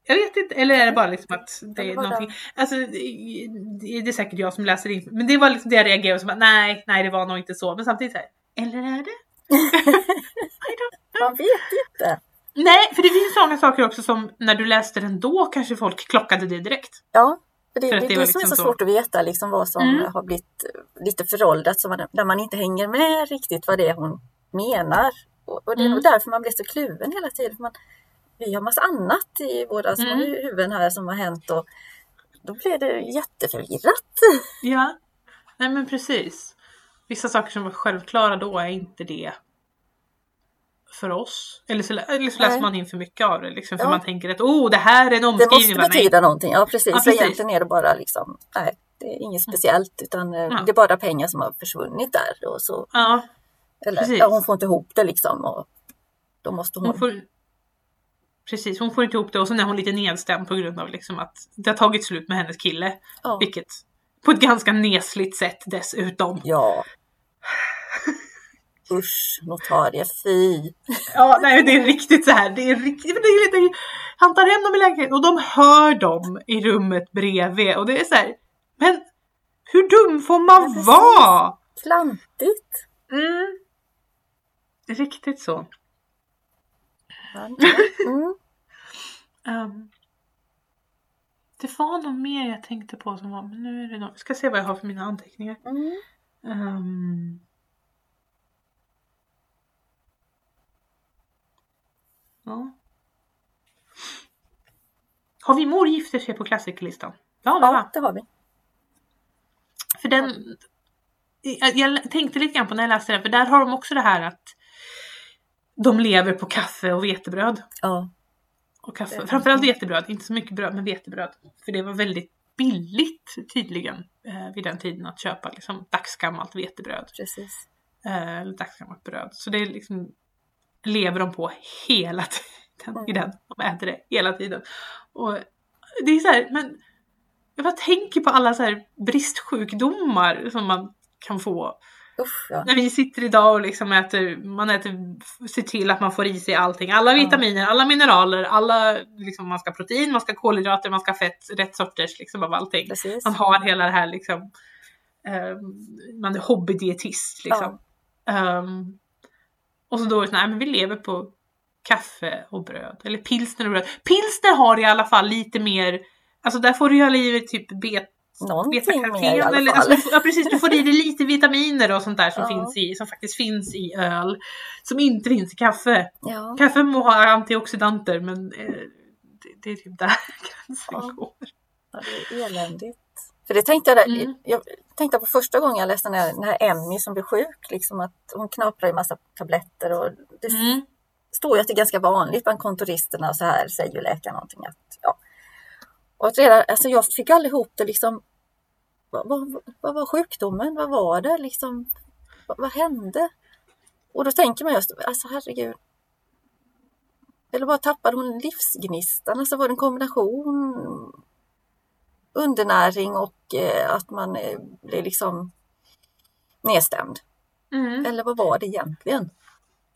Jag vet inte. Eller är det bara liksom att det Det är någonting. Alltså det det är säkert jag som läser in. Men det var liksom det jag reagerade som att nej, nej det var nog inte så. Men samtidigt så här. Eller är det? Man vet. Nej, för det finns sådana saker också som när du läste den då kanske folk klockade det direkt. Ja, för det, För det är det det, var som är liksom så så. svårt att veta liksom vad som Mm. har blivit eh, lite föråldrat, så man, där man inte hänger med riktigt vad det är hon menar. Och, och det är Mm. nog därför man blir så kluven hela tiden. För man, vi har massa annat i våra små Mm. huvuden här som har hänt och då blir det jätteförvirrat. Ja, nej men precis. Vissa saker som var självklara då är inte det för oss. Eller så, eller så läser man in för mycket av det liksom, för Ja. man tänker att oh, det här är en Det omskrivning. måste Bara, nej. betyda någonting. Ja, precis. Ja, Så precis. egentligen är det bara liksom, nej, det är inget speciellt utan eh, Ja. det är bara pengar som har försvunnit där. Och så, Ja, eller, Precis. ja, hon får inte ihop det liksom. Och då måste hon... hon får... Precis, hon får inte ihop det och så är hon lite nedstämd på grund av liksom att det har tagit slut med hennes kille. ja. Vilket på ett ganska nesligt sätt dessutom. ja. Usch, notarie, fy. Ja, nej det är riktigt så här. Det är riktigt, det är lite, han tar hem dem i lägenheten och de hör dem i rummet bredvid och det är så här. Men hur dum får man Ja, vara? Klantigt. Mm. Riktigt så. Mm. Um, det var nog mer jag tänkte på som var, men nu är det nog, jag ska se vad jag har för mina anteckningar. Mm. Ehm. Ja. Har vi mor gifter sig på klassikerlistan? Ja, va? Ja, det har vi. För den... Jag, tänkte lite grann på när jag läste den, för där har de också det här att de lever på kaffe och vetebröd. Ja, Och kaffe. Framförallt vetebröd, inte så mycket bröd men vetebröd. För det var väldigt billigt tydligen eh, vid den tiden att köpa liksom, dagsgammalt vetebröd. precis. Eh, eller dagsgammalt bröd. Så det är liksom lever de på hela tiden i den. De äter det hela tiden. Och det är så här, men jag bara tänker på alla så här bristsjukdomar som man kan få. Usch, ja. När vi sitter idag och liksom äter, man äter, ser till att man får i sig allting. Alla Ja. vitaminer, alla mineraler, alla, liksom, man ska protein, man ska kolhydrater, man ska fett, rätt sorters liksom av allting. Precis. Man har hela det här liksom, ehm, man är hobbydietist liksom. Ehm, och så då är det så, nej men vi lever på kaffe och bröd. Eller pilsner och bröd. Pilsner har i alla fall lite mer, alltså där får du ju livet typ bet Någonting mer i alla eller, fall. alltså, ja precis, du får i dig lite vitaminer och sånt där som, Ja. finns i, som faktiskt finns i öl. Som inte finns i kaffe. Ja. Kaffe må ha antioxidanter men eh, det, det är typ där gränsen Ja. går. Ja, det är eländigt. För det tänkte jag, där, Mm. jag tänkte på första gången jag läste den här, den här Emmy som blev sjuk, liksom att hon knaprar i massa tabletter och det Mm. står ju att det är ganska vanligt bland kontoristerna och så här säger ju läkaren någonting att ja. Och att redan, alltså jag fick aldrig ihop det liksom. Vad, vad, vad var sjukdomen? Vad var det liksom? Vad, vad hände? Och då tänker man just, alltså herregud. Eller bara tappade hon livsgnistan? Alltså var det en kombination undernäring och eh, att man eh, blev liksom nedstämd? Mm. Eller vad var det egentligen?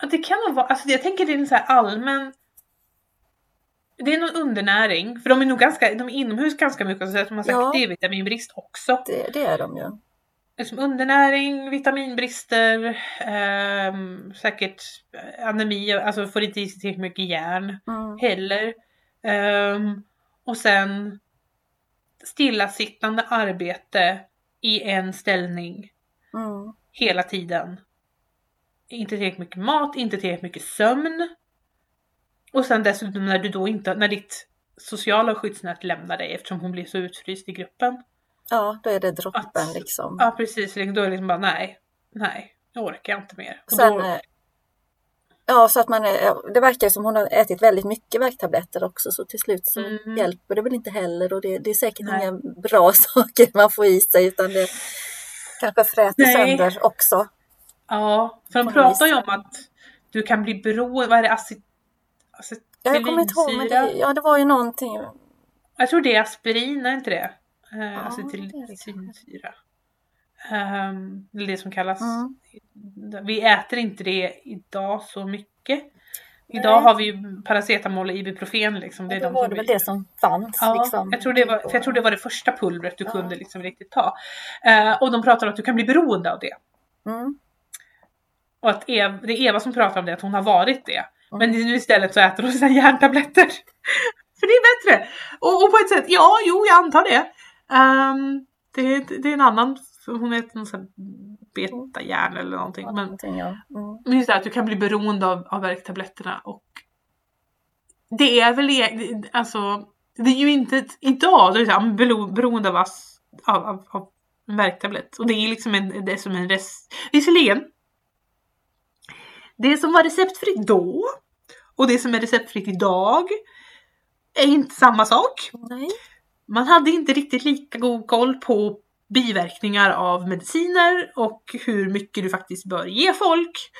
Ja, Det kan nog vara, alltså jag tänker det är en så här allmän det är någon undernäring, för de är nog ganska, de är inomhus ganska mycket, så att de har sagt Ja. det är vitaminbrist också. Det, det är de ju. Liksom undernäring, vitaminbrister, ehm, säkert anemi, alltså får inte i sig tillräckligt mycket järn Mm. heller. Ehm, och sen stillasittande arbete i en ställning Mm. hela tiden. Inte tillräckligt mycket mat, inte tillräckligt mycket sömn. Och sen dessutom när du då inte, när ditt sociala skyddsnät lämnar dig eftersom hon blir så utfryst i gruppen. Ja, då är det droppen Att- liksom. Ja precis, då är det liksom bara nej, nej, jag orkar inte mer. Och Sen, då, eh, ja, så att man det verkar som hon har ätit väldigt mycket värktabletter också så till slut så Mm. hjälper det väl inte heller och det, det är säkert Nej. inga bra saker man får i sig utan det kanske fräter Nej. sönder också. ja, för de pratar ju om att du kan bli beroende, vad är det, acet, Ja, jag kommer inte ihåg, men acetylensyra? det, ja, det var ju någonting. Jag tror det är aspirin, är inte det? Uh, Ja, Acetylsalicylsyra. Um, det som kallas. Mm. Vi äter inte det idag så mycket. Idag Nej. har vi ju paracetamol och ibuprofen liksom. Det är Det de var det väl vi... det som fanns. Ja, liksom. jag, tror det var, jag tror det var det första pulvret du Ja. kunde liksom riktigt ta. Eh, och de pratar om att du kan bli beroende av det. Mm. Och att Eva, det är Eva som pratar om det, att hon har varit det. Mm. Men nu istället så äter hon sina järntabletter. För det är bättre! Och, och på ett sätt, ja, jo, jag antar det. Ehm, det, det är en annan, för hon äter någon sån här betajärn eller någonting. Ja, Men, någonting, ja. Mm. men just det här att du kan bli beroende av, av värktabletterna och det är väl, e- alltså, det är ju inte idag, då är det så här, bero- beroende av, av, av, av en värktablett. Och det är liksom en, det är som en rest, visserligen, det som var receptfritt då och det som är receptfritt idag är inte samma sak. Nej. Man hade inte riktigt lika god koll på biverkningar av mediciner och hur mycket du faktiskt bör ge folk.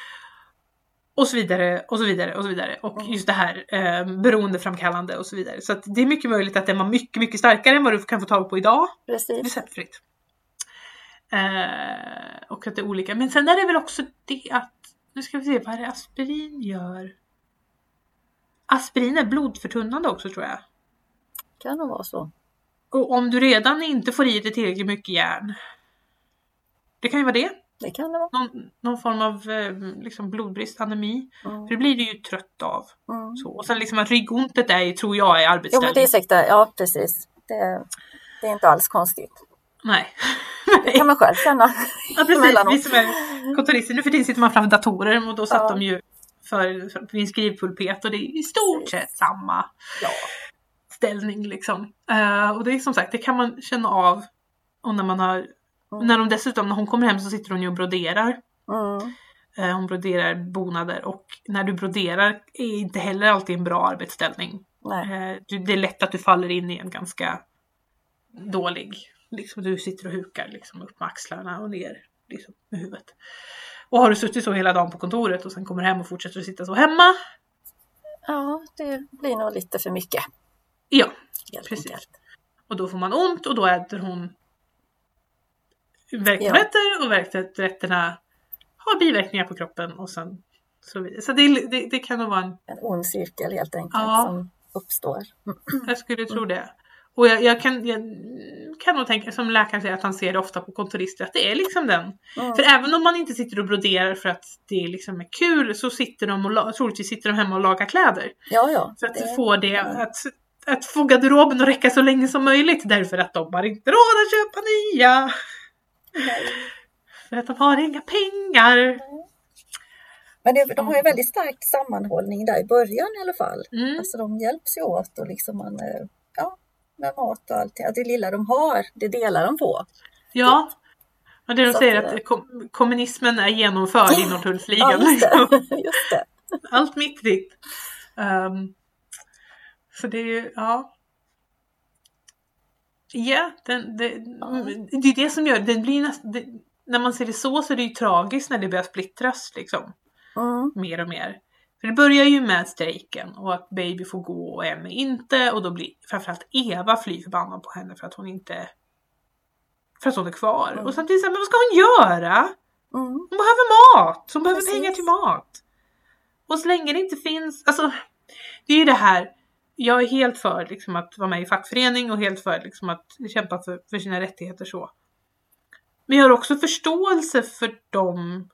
Och så vidare och så vidare och så vidare. Och just det här eh, beroendeframkallande och så vidare. Så det är mycket möjligt att den var mycket, mycket starkare än vad du kan få tag på idag. Precis. Receptfritt. Eh, och att det är olika. Men sen är det väl också det att, nu ska vi se vad är det aspirin gör. Aspirin är blodförtunnande också tror jag. Kan nog vara så. Och om du redan inte får i dig tillräckligt mycket järn. Det kan ju vara det. Det kan det vara. Någon, någon form av eh, liksom blodbrist, anemi. Mm. För det blir du ju trött av. Mm. Så. Och sen liksom att ryggontet är tror jag, är Jo, arbetsställning. men det är säkert. Ja, precis. Det, det är inte alls konstigt. Nej. Det kan man själv känna. Ja precis, vi som är kontorister. Nu för tiden sitter man framför datorer och då satt Ja. de ju för, för en skrivpulpet och det är i stort Precis. sett samma Ja. Ställning liksom. Eh, och det är som sagt, det kan man känna av. Och när man har, Mm. när de dessutom, när hon kommer hem så sitter hon ju och broderar. Mm. Eh, hon broderar bonader och när du broderar är inte heller alltid en bra arbetsställning. Du- det är lätt att du faller in i en ganska dålig, liksom du sitter och hukar liksom upp med axlarna och ner liksom, med huvudet. Och har du suttit så hela dagen på kontoret och sen kommer hem och fortsätter att sitta så hemma? Ja, det blir nog lite för mycket. Ja, Helt Precis. enkelt. och då får man ont och då äter hon värktabletter och värktabletterna har biverkningar på kroppen och sen så vidare. Så det, det, det kan nog vara en En ond cirkel helt enkelt Ja. som uppstår. Jag skulle tro det. Och jag, jag, kan, jag kan nog tänka, som läkaren säger, att han ser det ofta på kontorister, att det är liksom den. Mm. För även om man inte sitter och broderar för att det liksom är kul så sitter de och troligtvis sitter de hemma och lagar kläder. Ja, ja. För att det- få det att, att få garderoben att räcka så länge som möjligt därför att de har inte råd att köpa nya. Nej. För att de har inga pengar. Men det, de har ju väldigt stark sammanhållning där i början i alla fall. Mm. Alltså de hjälps ju åt och liksom man, eh, ja, med mat och allting. Att det lilla de har, det delar de på. Ja. Och det de Så säger att- att kom, kommunismen är genomförd i Norrtullsligan. Ja, just liksom. det. just det. Allt mitt ditt. Um, så det är ju, ja. Ja, den, det, det är det som gör, den blir näst, det, när man ser det så så är det ju tragiskt när det börjar splittras liksom. Mm. Mer och mer. För det börjar ju med strejken och att Baby får gå och Emmy inte och då blir framförallt Eva fly förbannad på henne för att hon inte för att hon är kvar. Mm. Och samtidigt såhär, men vad ska hon göra? Mm. Hon behöver mat! Hon behöver Precis. pengar till mat! Och så länge det inte finns, alltså det är ju det här, jag är helt för liksom, att vara med i fackförening och helt för liksom, att kämpa för, för sina rättigheter så. Men jag har också förståelse för dem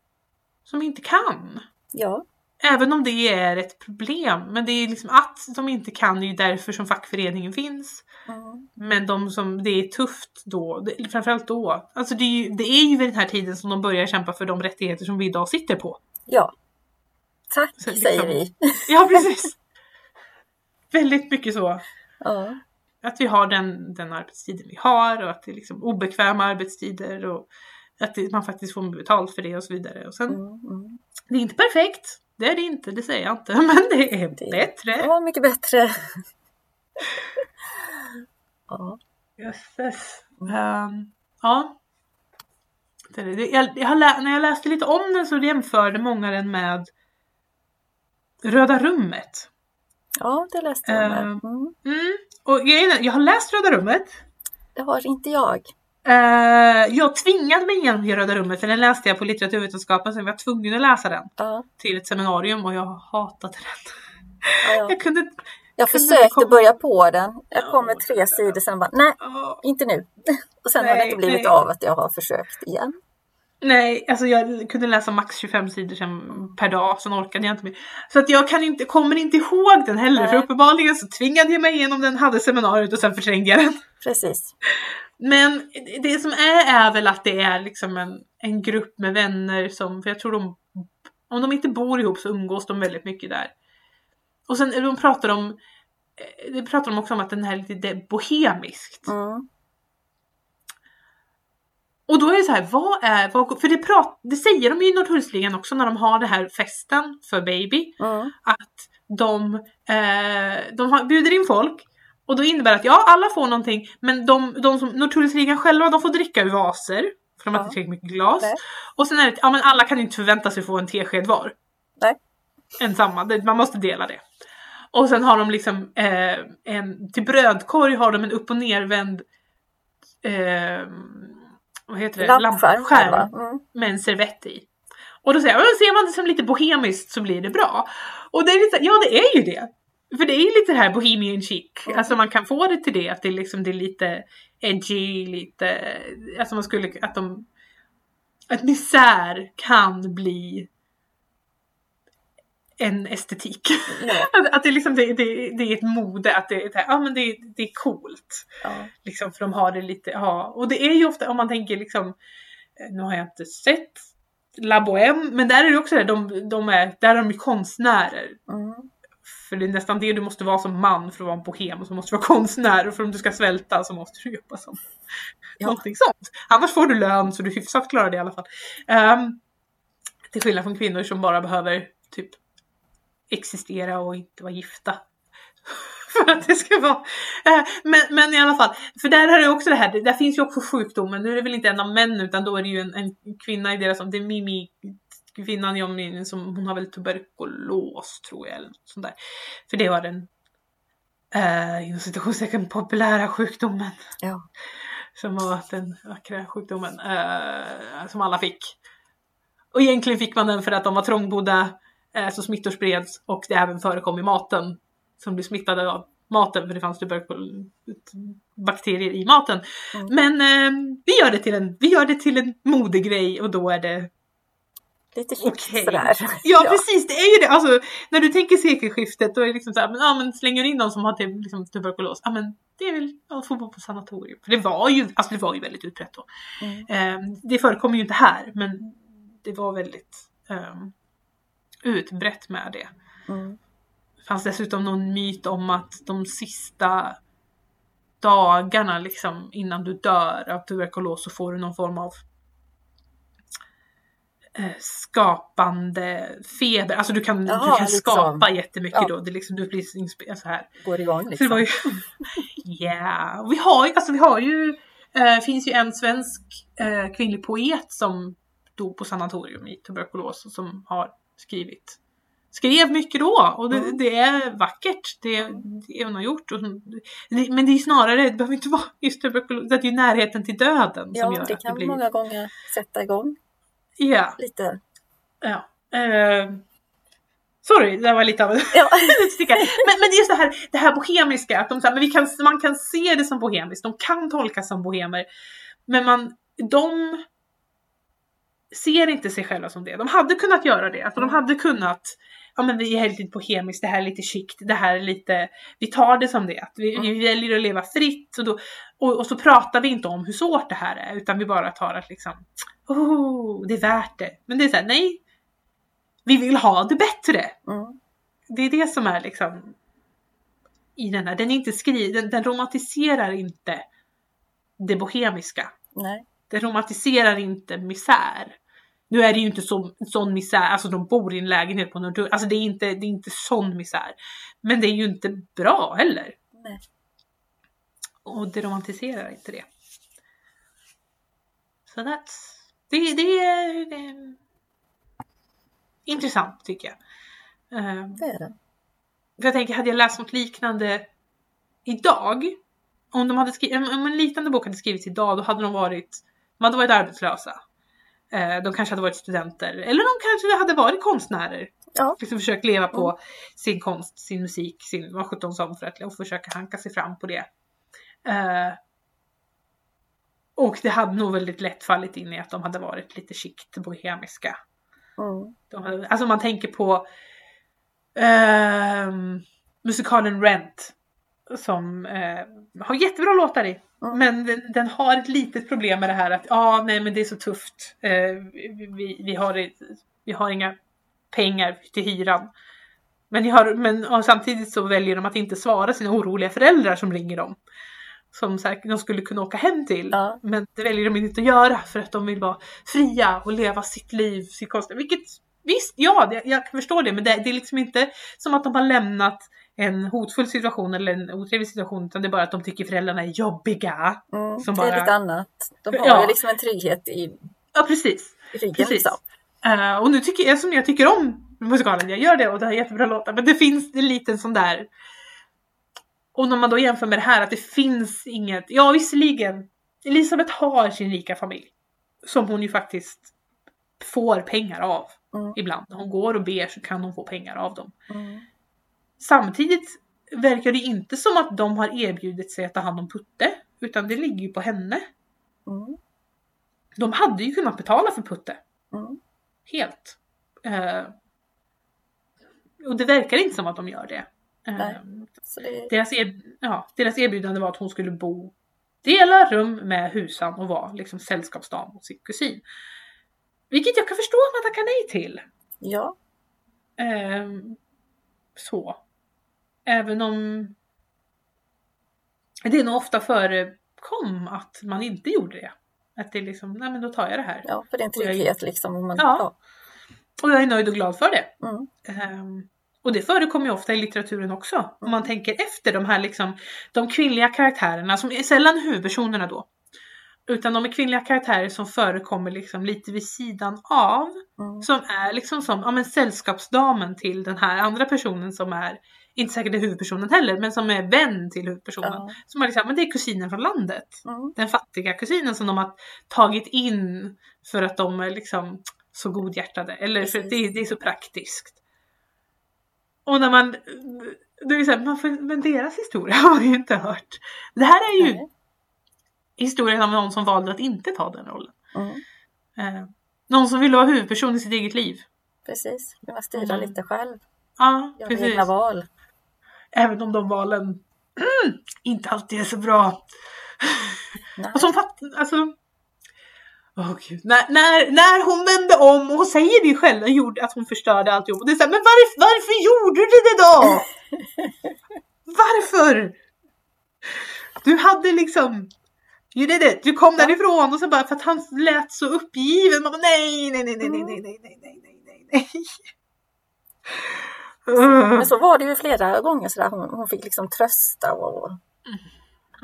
som inte kan. Ja, Även om det är ett problem. Men det är liksom att de inte kan, är ju därför som fackföreningen finns. mm. Men de som, det är tufft då, det, framförallt då. Alltså det är, ju, det är ju vid den här tiden som de börjar kämpa för de rättigheter som vi idag sitter på. ja. Tack Så liksom- säger vi. Ja precis! Väldigt mycket så. Ja, Att vi har den, den arbetstiden vi har och att det är liksom obekväma arbetstider och att det, man faktiskt får betalt för det och så vidare. Och sen, mm, mm. det är inte perfekt. Det är det inte, det säger jag inte. Men det är Det- bättre. ja mycket bättre. ja. Jösses. Ehm, ja. Jag, jag har lä- när jag läste lite om den så jämförde många den med Röda rummet. Ja, det läste jag med. Eh. Mm. Mm. Och grejen jag har läst Röda rummet. Det har inte jag. Eh, jag tvingade mig igenom i Röda rummet för den läste jag på litteraturvetenskapen så jag var tvungen att läsa den Ja, till ett seminarium och jag hatade den. ja. Jag kunde. Jag kunde försökte komma- börja på den. Jag kom med tre sidor sen bara, nej, inte nu. Och sen har det Nej, inte blivit nej. av att jag har försökt igen. Nej, alltså jag kunde läsa max 25 sidor sen, per dag, sen orkade jag inte mer. Så att jag kan inte, kommer inte ihåg den heller, Nej. för uppenbarligen så tvingade jag mig igenom den, hade seminariet och sen förträngde jag den. Precis. Men det som är är väl att det är liksom en, en grupp med vänner som, för jag tror de, om de inte bor ihop så umgås de väldigt mycket där. Och sen de pratar om, eh, det pratar de också om att den här är lite bohemiskt. Mm. Och då är det så här, vad är, vad, för det, prat, det säger de ju i Norrtullsligan också när de har det här festen för baby. Mm. Att de, eh, de har, bjuder in folk och då innebär det att ja, alla får någonting men de, de som Norrtullsligan själva de får dricka ur vaser. För de har Ja. inte tillräckligt mycket glas. Nej. Och sen är det, ja men alla kan ju inte förvänta sig få en tesked var. Nej. En samma, det- man måste dela det. Och sen har de liksom eh, en, till brödkorg har de en upp och nervänd eh, vad heter det? Lampskärm. Mm. med en servett i. Och då säger jag, "Ja, ser man det som lite bohemiskt så blir det bra. Och det är lite, ja det är ju det. För det är ju lite det här bohemian chic. Mm. Alltså man kan få det till det, att det, liksom, det är lite edgy, lite, alltså man skulle, att de, att misär kan bli en estetik. Att, att det, liksom, det, det, det är ett mode, att det, det, ja, men det, det är coolt. Ja. Liksom, för de har det lite, ja. Och det är ju ofta, om man tänker liksom, eh, nu har jag inte sett La Bohème, men där är det också det, de, de är, där är de ju konstnärer. Mm. För det är nästan det du måste vara som man för att vara en bohem, och så måste du vara konstnär och för om du ska svälta så måste du jobba som Ja. någonting sånt. Annars får du lön så du hyfsat klarar det i alla fall. Um, till skillnad från kvinnor som bara behöver typ existera och inte vara gifta. för att det ska vara. Eh, men, men i alla fall, för där är det också det här, där finns ju också sjukdomen. Nu är det väl inte en av män utan då är det ju en, en kvinna i deras, det är Mimi, kvinnan jag minns som, hon har väl tuberkulos tror jag eller något sånt där. För det var den eh, inom citationstecken populära sjukdomen. Ja. Som var den vackra sjukdomen eh, som alla fick. Och egentligen fick man den för att de var trångbodda, så smittor spreds och det även förekom i maten som blev smittade av maten för det fanns bakterier i maten. Mm. Men eh, vi, gör det till en, vi gör det till en modegrej och då är det Lite hippt Okej. sådär. Ja, precis, det är ju det. Alltså, när du tänker sekelskiftet då är det liksom så här, men, ja, men slänger in någon som har typ, liksom, tuberkulos, ja men det är väl att få bo på sanatorium. För det var ju, alltså det var ju väldigt utbrett då. Mm. Eh, det förekommer ju inte här, men det var väldigt utbrett med det. Mm. Det fanns dessutom någon myt om att de sista dagarna liksom innan du dör av tuberkulos så får du någon form av eh, skapande feber. Alltså du kan, Jaha, du kan liksom. skapa jättemycket Ja. då. Det liksom, du blir inspe- så här. Går igång Så det liksom. var ju... yeah. Vi har ju, alltså vi har ju, eh, finns ju en svensk eh, kvinnlig poet som dog på sanatorium i tuberkulos och som har skrivit skrev mycket då och det, Mm. det är vackert det, det hon har gjort. Och, men det är snarare, det behöver inte vara just tuberkulos, det är ju närheten till döden som Ja, gör det att det kan blir... många gånger sätta igång Ja, lite. ja. Eh, sorry, det var lite av en Ja. Men, men det är just det här, det här bohemiska, att de, men vi kan, man kan se det som bohemiskt, de kan tolkas som bohemer. Men man, de ser inte sig själva som det. De hade kunnat göra det, alltså de hade kunnat Ja men vi är lite bohemiskt, det här är lite chict, det här är lite, vi tar det som det. Att vi, vi väljer att leva fritt och, då, och, och så pratar vi inte om hur svårt det här är utan vi bara tar att liksom, oh, det är värt det. Men det är såhär, nej, vi vill ha det bättre. Mm. Det är det som är liksom i den här, den är inte skriven, den, den romantiserar inte det bohemiska. Nej. Den romantiserar inte misär. Nu är det ju inte så, sån misär, alltså de bor i en lägenhet på Norrtull, alltså det är inte, det är inte sån misär. Men det är ju inte bra heller. Nej. Och det romantiserar inte det. Så that's, det, det, är, det är intressant tycker jag. Eh, Det är det. för jag tänker, hade jag läst något liknande idag, om, de hade skrivit, om en liknande bok hade skrivits idag, då hade de varit, de hade varit arbetslösa. Eh, de kanske hade varit studenter, eller de kanske hade varit konstnärer. Ja. Liksom försökt leva på Mm. sin konst, sin musik, sin vad sjutton som för att och försöka hanka sig fram på det. Eh, och det hade nog väldigt lätt fallit in i att de hade varit lite chict bohemiska. Mm. De hade, alltså man tänker på ehm, musikalen Rent. Som eh, har jättebra låtar i. Men den, den har ett litet problem med det här att ja, ah, nej men det är så tufft. Eh, vi, vi, har, vi har inga pengar till hyran. Men, har, men samtidigt så väljer de att inte svara sina oroliga föräldrar som ringer dem. Som säkert de skulle kunna åka hem till. Ja. Men det väljer de inte att göra för att de vill vara fria och leva sitt liv, sitt konstnär. Vilket visst, ja, det, jag kan förstå det, men det, det är liksom inte som att de har lämnat en hotfull situation eller en otrevlig situation, utan det är bara att de tycker föräldrarna är jobbiga. Mm. Som Det är bara- lite annat. De har Ja. ju liksom en trygghet i, Ja, precis. i ryggen. Precis. Liksom. Eh, och nu tycker jag, som jag tycker om musikalen, jag gör det och det har jättebra låtar, men det finns en liten sån där och när man då jämför med det här att det finns inget, ja visserligen, Elisabeth har sin rika familj. Som hon ju faktiskt får pengar av Mm. ibland. När hon går och ber så kan hon få pengar av dem. Mm. Samtidigt verkar det inte som att de har erbjudit sig att ta hand om Putte. Utan det ligger ju på henne. Mm. De hade ju kunnat betala för Putte. Mm. Helt. Eh, och det verkar inte som att de gör det. Så det, deras, er, ja, deras erbjudande var att hon skulle bo, dela rum med husan och vara liksom sällskapsdam hos sin kusin. Vilket jag kan förstå att man tackar nej till. ja, Ehm, så. Även om det nog ofta förekom att man inte gjorde det. Att det är liksom, nej men då tar jag det här. ja, för det är en Och jag- trygghet liksom. om Man, Ja. Och jag är nöjd och glad för det. ja. Mm. Ehm, och det förekommer ju ofta i litteraturen också. Om man tänker efter de här liksom, de kvinnliga karaktärerna som är sällan huvudpersonerna då. Utan de är kvinnliga karaktärer som förekommer liksom lite vid sidan av. Mm. Som är liksom som ja, men sällskapsdamen till den här andra personen som är, inte säkert är huvudpersonen heller, men som är vän till huvudpersonen. Ja. Som är liksom, men det är kusinen från landet. Mm. Den fattiga kusinen som de har tagit in för att de är liksom så godhjärtade. Eller för att det, det är så praktiskt. Och när man det är så här, man får, men deras historia har man ju inte hört. Det här är ju Nej. historien om någon som valde att inte ta den rollen. Mm, Eh, någon som ville vara huvudperson i sitt eget liv. precis, kunna styra Mm. lite själv, Ja, göra egna val. Även om de valen mm, inte alltid är så bra. Nej. Och som fatt, alltså. Gud. När, när, när hon vände om, och hon säger det ju själv, hon gjorde att hon förstörde alltihop. Och det är så här, men varför, varför gjorde du det då? varför? Du hade liksom You did it! Du kom därifrån och så bara för att han lät så uppgiven. Man bara, nej, nej, nej, nej, nej, nej, nej, nej, nej, nej, Uh. Men så var det ju flera gånger sådär, hon, hon fick liksom trösta och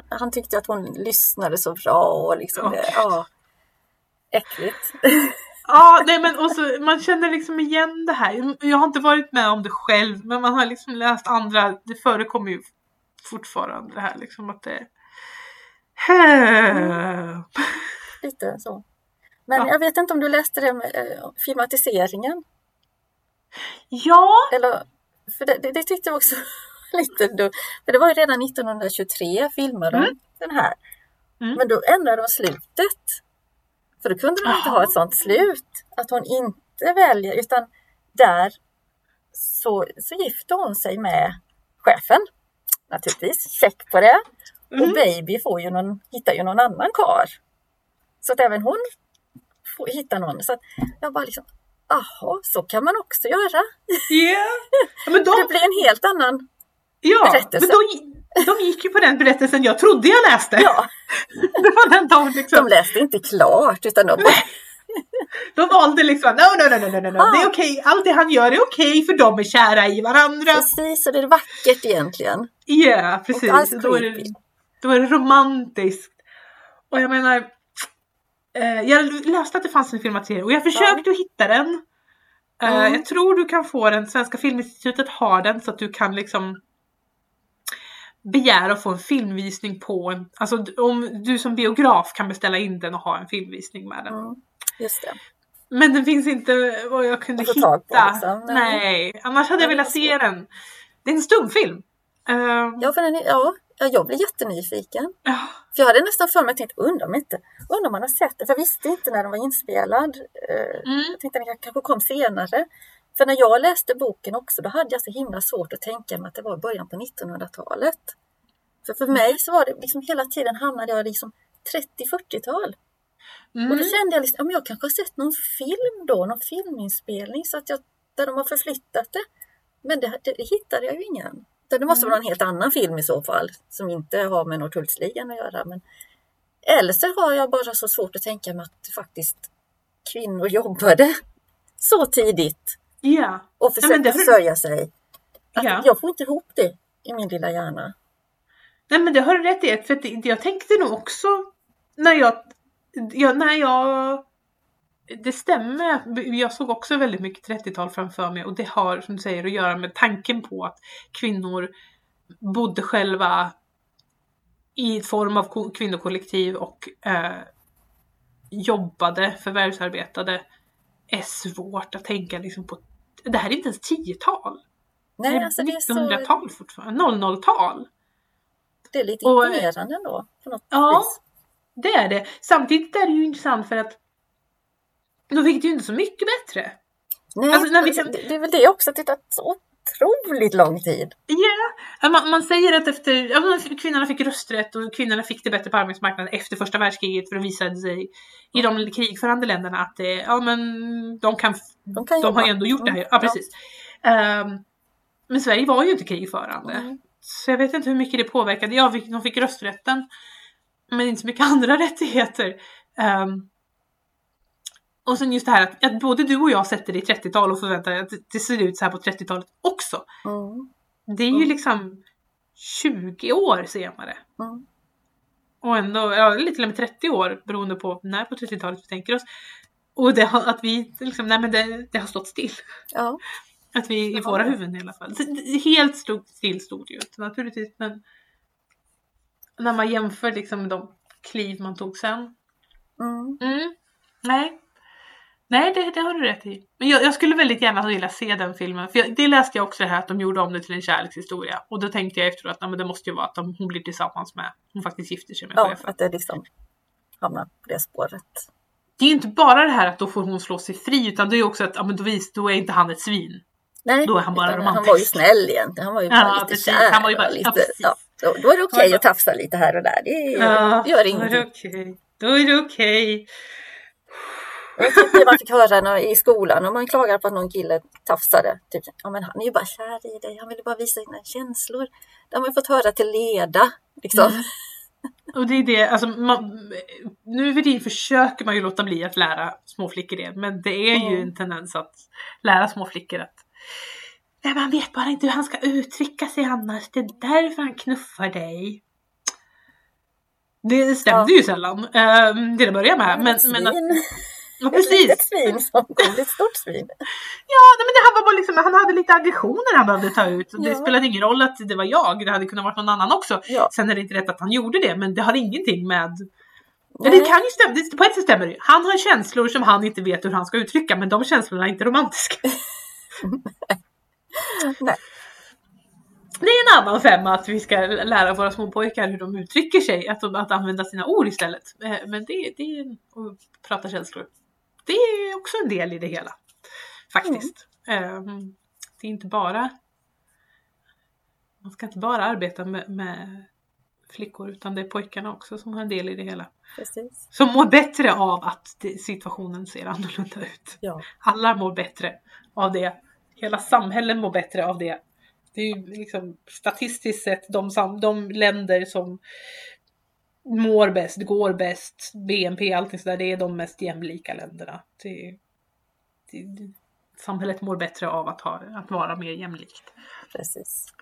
han tyckte att hon lyssnade så bra och liksom, det, Gud. ja. Äckligt. Ja, nej men och så, man känner liksom igen det här. Jag har inte varit med om det själv, men man har liksom läst andra. Det förekommer ju fortfarande det här liksom att det... Help. Lite så. Men Ja. jag vet inte om du läste det med eh, filmatiseringen? Ja, Eller, för det, det, det tyckte jag också lite dumt. För det var ju redan 1923 filmade de Mm. den här. Mm. Men då ändrade de slutet. För då kunde de inte ha ett sånt slut. Att hon inte väljer, utan där så, så gifter hon sig med chefen. Naturligtvis, check på det. Och Mm. Baby får ju någon, hittar ju någon annan kar. Så att även hon får hitta någon. Så att jag bara liksom, aha, så kan man också göra. yeah. Ja, men Det de, blir en helt annan, ja, berättelse. men de, de gick ju på den berättelsen jag trodde jag läste. ja, Det var den de liksom, de läste inte klart utan de de valde liksom, no, no, no, no, no, no, no. det är okej, allt det han gör är okej för de är kära i varandra. precis, och det är vackert egentligen. Ja, Och precis. alls Då är, det, då är det romantiskt. Och jag menar, eh, jag läste att det fanns en filmatisering och jag försökte att hitta den. Eh, Mm. Jag tror du kan få den, Svenska Filminstitutet har den så att du kan liksom begära att få en filmvisning på en, alltså om du som biograf kan beställa in den och ha en filmvisning med den. Mm, just det. Men den finns inte vad jag kunde hitta. på, liksom. Nej. Nej. annars hade jag velat se den. Det är en stumfilm. Eh, Ja, för den är, ja, ja, jag blir jättenyfiken. ja. För jag hade nästan för mig tänkt, undrar om inte, undrar om man har sett det, för jag visste inte när den var inspelad. Eh, Mm. Jag tänkte att den kanske kom senare. För när jag läste boken också, då hade jag så himla svårt att tänka mig att det var början på 1900-talet. För för mig så var det liksom hela tiden hamnade jag liksom 30-40-tal. Mm. Och då kände jag liksom, ja, men jag kanske har sett någon film då, någon filminspelning så att jag, där de har förflyttat det. Men det, det, det hittade jag ju ingen. Utan Det måste vara en helt annan film i så fall, som inte har med Norrtullsligan att göra. Men, eller så har jag bara så svårt att tänka mig att faktiskt kvinnor jobbade så tidigt Ja. och försökte det har du- försörja sig. Att Ja. Jag får inte ihop det i min lilla hjärna. Nej men det har du rätt i. För jag tänkte nog också när jag, jag, när jag det stämmer. Jag såg också väldigt mycket 30-tal framför mig och det har som du säger att göra med tanken på att kvinnor bodde själva i form av ko- kvinnokollektiv och eh, jobbade, förvärvsarbetade är svårt att tänka liksom på. Det här är inte ens 10-tal. Det Nej, är alltså det är, så, 1900-tal fortfarande, 00-tal. det är lite Och- imponerande ändå. På något Ja. vis. Det är det. Samtidigt är det ju intressant för att de fick det ju inte så mycket bättre. Nej, Alltså, vi- det, det är väl det också, att det tar så otroligt lång tid. Ja, man, man säger att efter, ja, kvinnorna fick rösträtt och kvinnorna fick det bättre på arbetsmarknaden efter första världskriget för det visade sig i de krigförande länderna att det, ja men de kan, De, kan de har ju ändå gjort det här. Mm, Ja precis. Ehm, men Sverige var ju inte krigförande. Mm. Så jag vet inte hur mycket det påverkade. Ja, de fick rösträtten. Men inte så mycket andra rättigheter. Ehm, och sen just det här att, att både du och jag sätter det i 30-tal och förväntar dig att det ser ut så här på 30-talet också. Mm, Det är ju Mm. liksom 20 år senare. mm. Och ändå, ja, eller till och med 30 år beroende på när på 30-talet vi tänker oss. Och det har, att vi liksom, nej men det, det har stått still. Ja, Att vi i våra huvuden i alla fall. Helt stod, still stod det ju inte naturligtvis men när man jämför liksom de kliv man tog sen. mm. Mm. Nej. Nej, det, det har du rätt i. Men jag, jag skulle väldigt gärna vilja se den filmen. För jag, det läste jag också det här att de gjorde om det till en kärlekshistoria. Och då tänkte jag efteråt att det måste ju vara att de, hon blir tillsammans med, hon faktiskt gifter sig med Ja, chefen. att det liksom hamnar på det spåret. Det är ju inte bara det här att då får hon slå sig fri utan det är ju också att ja, men då, vis, då är inte han ett svin. Nej, Då är han bara romantisk. Han var ju snäll egentligen. Han var ju bara Ja, lite precis. kär. Han var ju bara- ja, lite, ja, då, då är det okej var att tafsa lite här och där. Det är, gör är det ingenting. Då är det okej. Jag tyckte man fick höra när, i skolan om man klagar på att någon kille tafsade. Typ, ja, men han är ju bara kär i dig. Han ville bara visa sina känslor. Det har man fått höra till leda. Liksom. Mm. Och det är det, alltså man, nu för tiden försöker man ju låta bli att lära små flickor det, men det är ju Mm. en tendens att lära små flickor att Nej, man vet bara inte hur han ska uttrycka sig annars, det är därför han knuffar dig. Det stämde Ja. ju sällan um, till att börja med. Men, men att, Ett litet svin som kom. Ett stort svin. Ja, nej, men det här var bara liksom, han hade lite aggressioner han behövde ta ut. Det Ja. spelade ingen roll att det var jag, det hade kunnat vara någon annan också. Ja. Sen är det inte rätt att han gjorde det, men det har ingenting med... Ja, det kan ju stämma, på ett sätt stämmer det. Han har känslor som han inte vet hur han ska uttrycka, men de känslorna är inte romantiska. Nej. Det är en annan femma att vi ska lära våra små pojkar hur de uttrycker sig, att, de, att använda sina ord istället. Eh, Men det, det är att prata känslor. Det är också en del i det hela. Faktiskt. Ehm, Det är inte bara man ska inte bara arbeta med, med flickor utan det är pojkarna också som har en del i det hela. Precis. Som mår bättre av att situationen ser annorlunda ut. Ja. Alla mår bättre av det. Hela samhällen mår bättre av det. Det är ju liksom statistiskt sett de, de länder som mår bäst, går bäst, BNP, allting sådär, det är de mest jämlika länderna. Det, det, samhället mår bättre av att, ha, att vara mer jämlikt. Precis.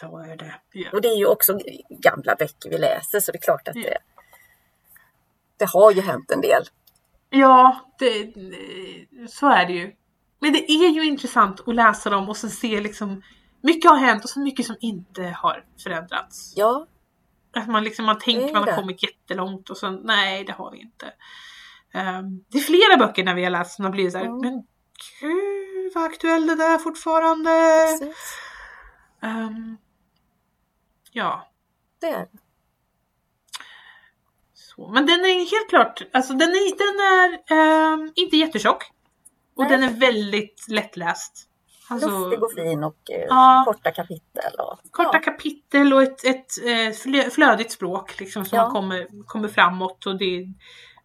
Så är det. Ja. Och det är ju också gamla böcker vi läser så det är klart att det, det har ju hänt en del. Ja, det, så är det ju. Men det är ju intressant att läsa dem och sen se liksom mycket har hänt och så mycket som inte har förändrats. Ja, Att man liksom man tänker man har kommit jättelångt och sen nej, det har vi inte. Ehm, det är flera böcker när vi har läst som har blivit så här, Mm. men gud vad aktuell det där är fortfarande. Ehm, ja, Det är det. så. men den är helt klart, alltså den är, den är ehm, inte jättetjock. Och Nej. den är väldigt lättläst. Alltså, Luftig och fin och eh, Ja. korta kapitel. Och, korta ja, kapitel och ett, ett eh, flö- flödigt språk liksom som Ja. kommer, kommer framåt och det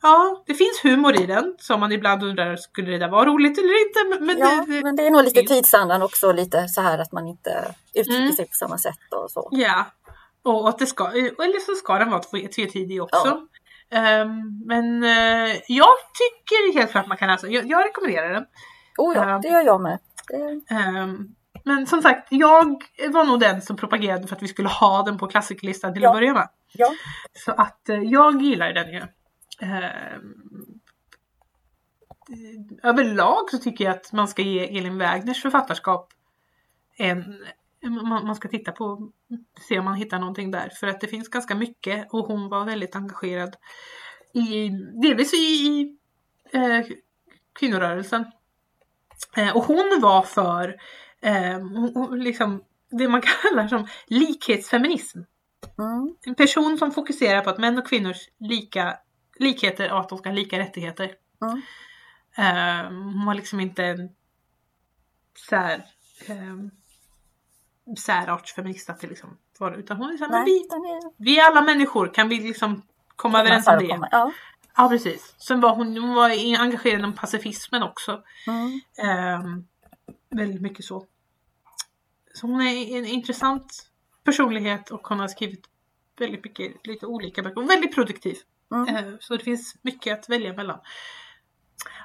Ja, det finns humor i den som man ibland undrar, skulle det där vara roligt eller inte? Men, ja, det, men det är nog lite tidsandan också, lite så här att man inte uttrycker Mm. sig på samma sätt och så. ja. Och att det ska, eller så ska den vara tve- tvetydig också. Ehm, men eh, jag tycker helt klart man kan läsa, jag, jag rekommenderar den. Oh ja, Ja. det gör jag med. Ehm, men som sagt, jag var nog den som propagerade för att vi skulle ha den på klassikerlistan till Ja. att börja med. ja, Så att eh, jag gillar den ju. Ehm, överlag så tycker jag att man ska ge Elin Wägners författarskap en... Man, man ska titta på, se om man hittar någonting där. För att det finns ganska mycket och hon var väldigt engagerad i, delvis i, i eh, kvinnorörelsen. Eh, och hon var för eh, liksom, det man kallar som likhetsfeminism mm, en person som fokuserar på att män och kvinnors lika, likheter och att de ska ha lika rättigheter. Mm. Eh, hon var liksom inte en sär, um, särartsfeminist att liksom utan hon är såhär, men vi, vi är alla människor, kan vi liksom komma överens om det? förekommer. Ja, Ja precis. Sen var hon, hon var engagerad inom pacifismen också. mm, Ehm, väldigt mycket så. Så hon är en intressant personlighet och hon har skrivit väldigt mycket, lite olika böcker. Och väldigt produktiv. mm. Ehm, så det finns mycket att välja mellan.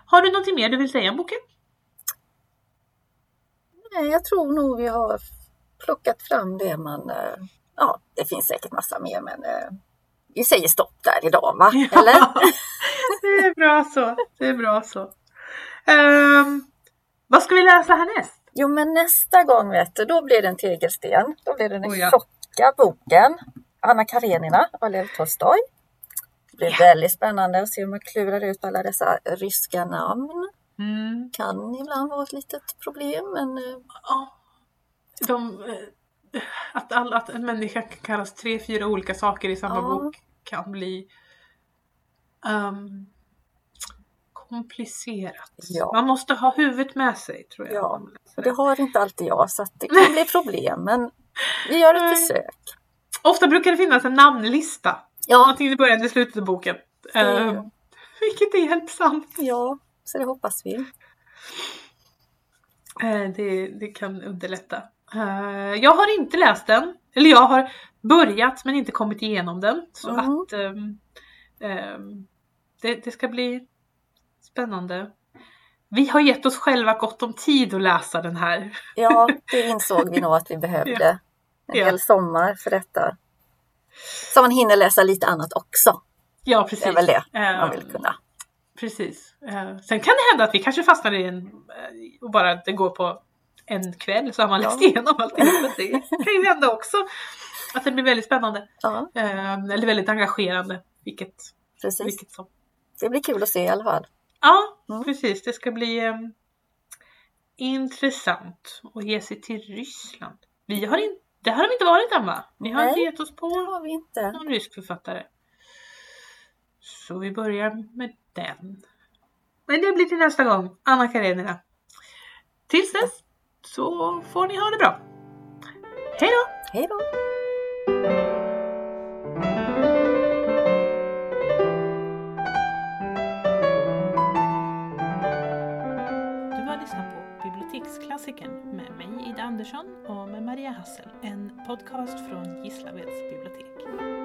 Har du någonting mer du vill säga om boken? Nej, jag tror nog vi har plockat fram det man... eh, Ja, det finns säkert massa mer men eh, vi säger stopp där idag va? Eller? det är bra så. Det är bra så. Ehm, vad ska vi läsa härnäst? Jo men nästa gång vet du, då blir det en tegelsten. Då blir det den Oh ja. tjocka boken. Anna Karenina av Lev Tolstoj. Det blir Ja. väldigt spännande att se hur man klurar ut alla dessa ryska namn. Mm. Kan ibland vara ett litet problem men eh, Ja. De, eh, att, all, att en människa kan kallas tre, fyra olika saker i samma Ja. bok kan bli ehm, komplicerat. Ja. Man måste ha huvudet med sig tror jag. Ja, och det. har inte alltid jag så det kan bli problem men vi gör ett försök. Ofta brukar det finnas en namnlista. Ja, Antingen i början eller slutet av boken. Ehm, vilket är hjälpsamt. ja, så det hoppas vi. Eh, det, det kan underlätta. Eh, jag har inte läst den. Eller jag har börjat men inte kommit igenom den. Så Mm. att ehm, ehm, det, det ska bli spännande. Vi har gett oss själva gott om tid att läsa den här. Ja, det insåg vi nog att vi behövde. En Ja. hel sommar för detta. Så man hinner läsa lite annat också. Ja Det precis. är väl det man Ehm, vill kunna. Precis. Sen kan det hända att vi kanske fastnar i en eh, och bara det går på en kväll så har man Ja. läst igenom allting. Det kan ju hända också. Att det blir väldigt spännande. Ja, Eh, eller väldigt engagerande. Vilket, precis. vilket som. Det blir kul att se i alla fall. Ja, Mm. precis. Det ska bli eh, intressant att ge sig till Ryssland. Vi har inte, det har de inte varit än va? Vi har Nej. inte gett oss på har vi inte. någon rysk författare. Så vi börjar med den. Men det blir till nästa gång, Anna Karenina. Tills dess så får ni ha det bra. Hej då! Hej då! Du har lyssnat på Biblioteksklassikern med mig Ida Andersson och med Maria Hassel. En podcast från Gislaveds bibliotek.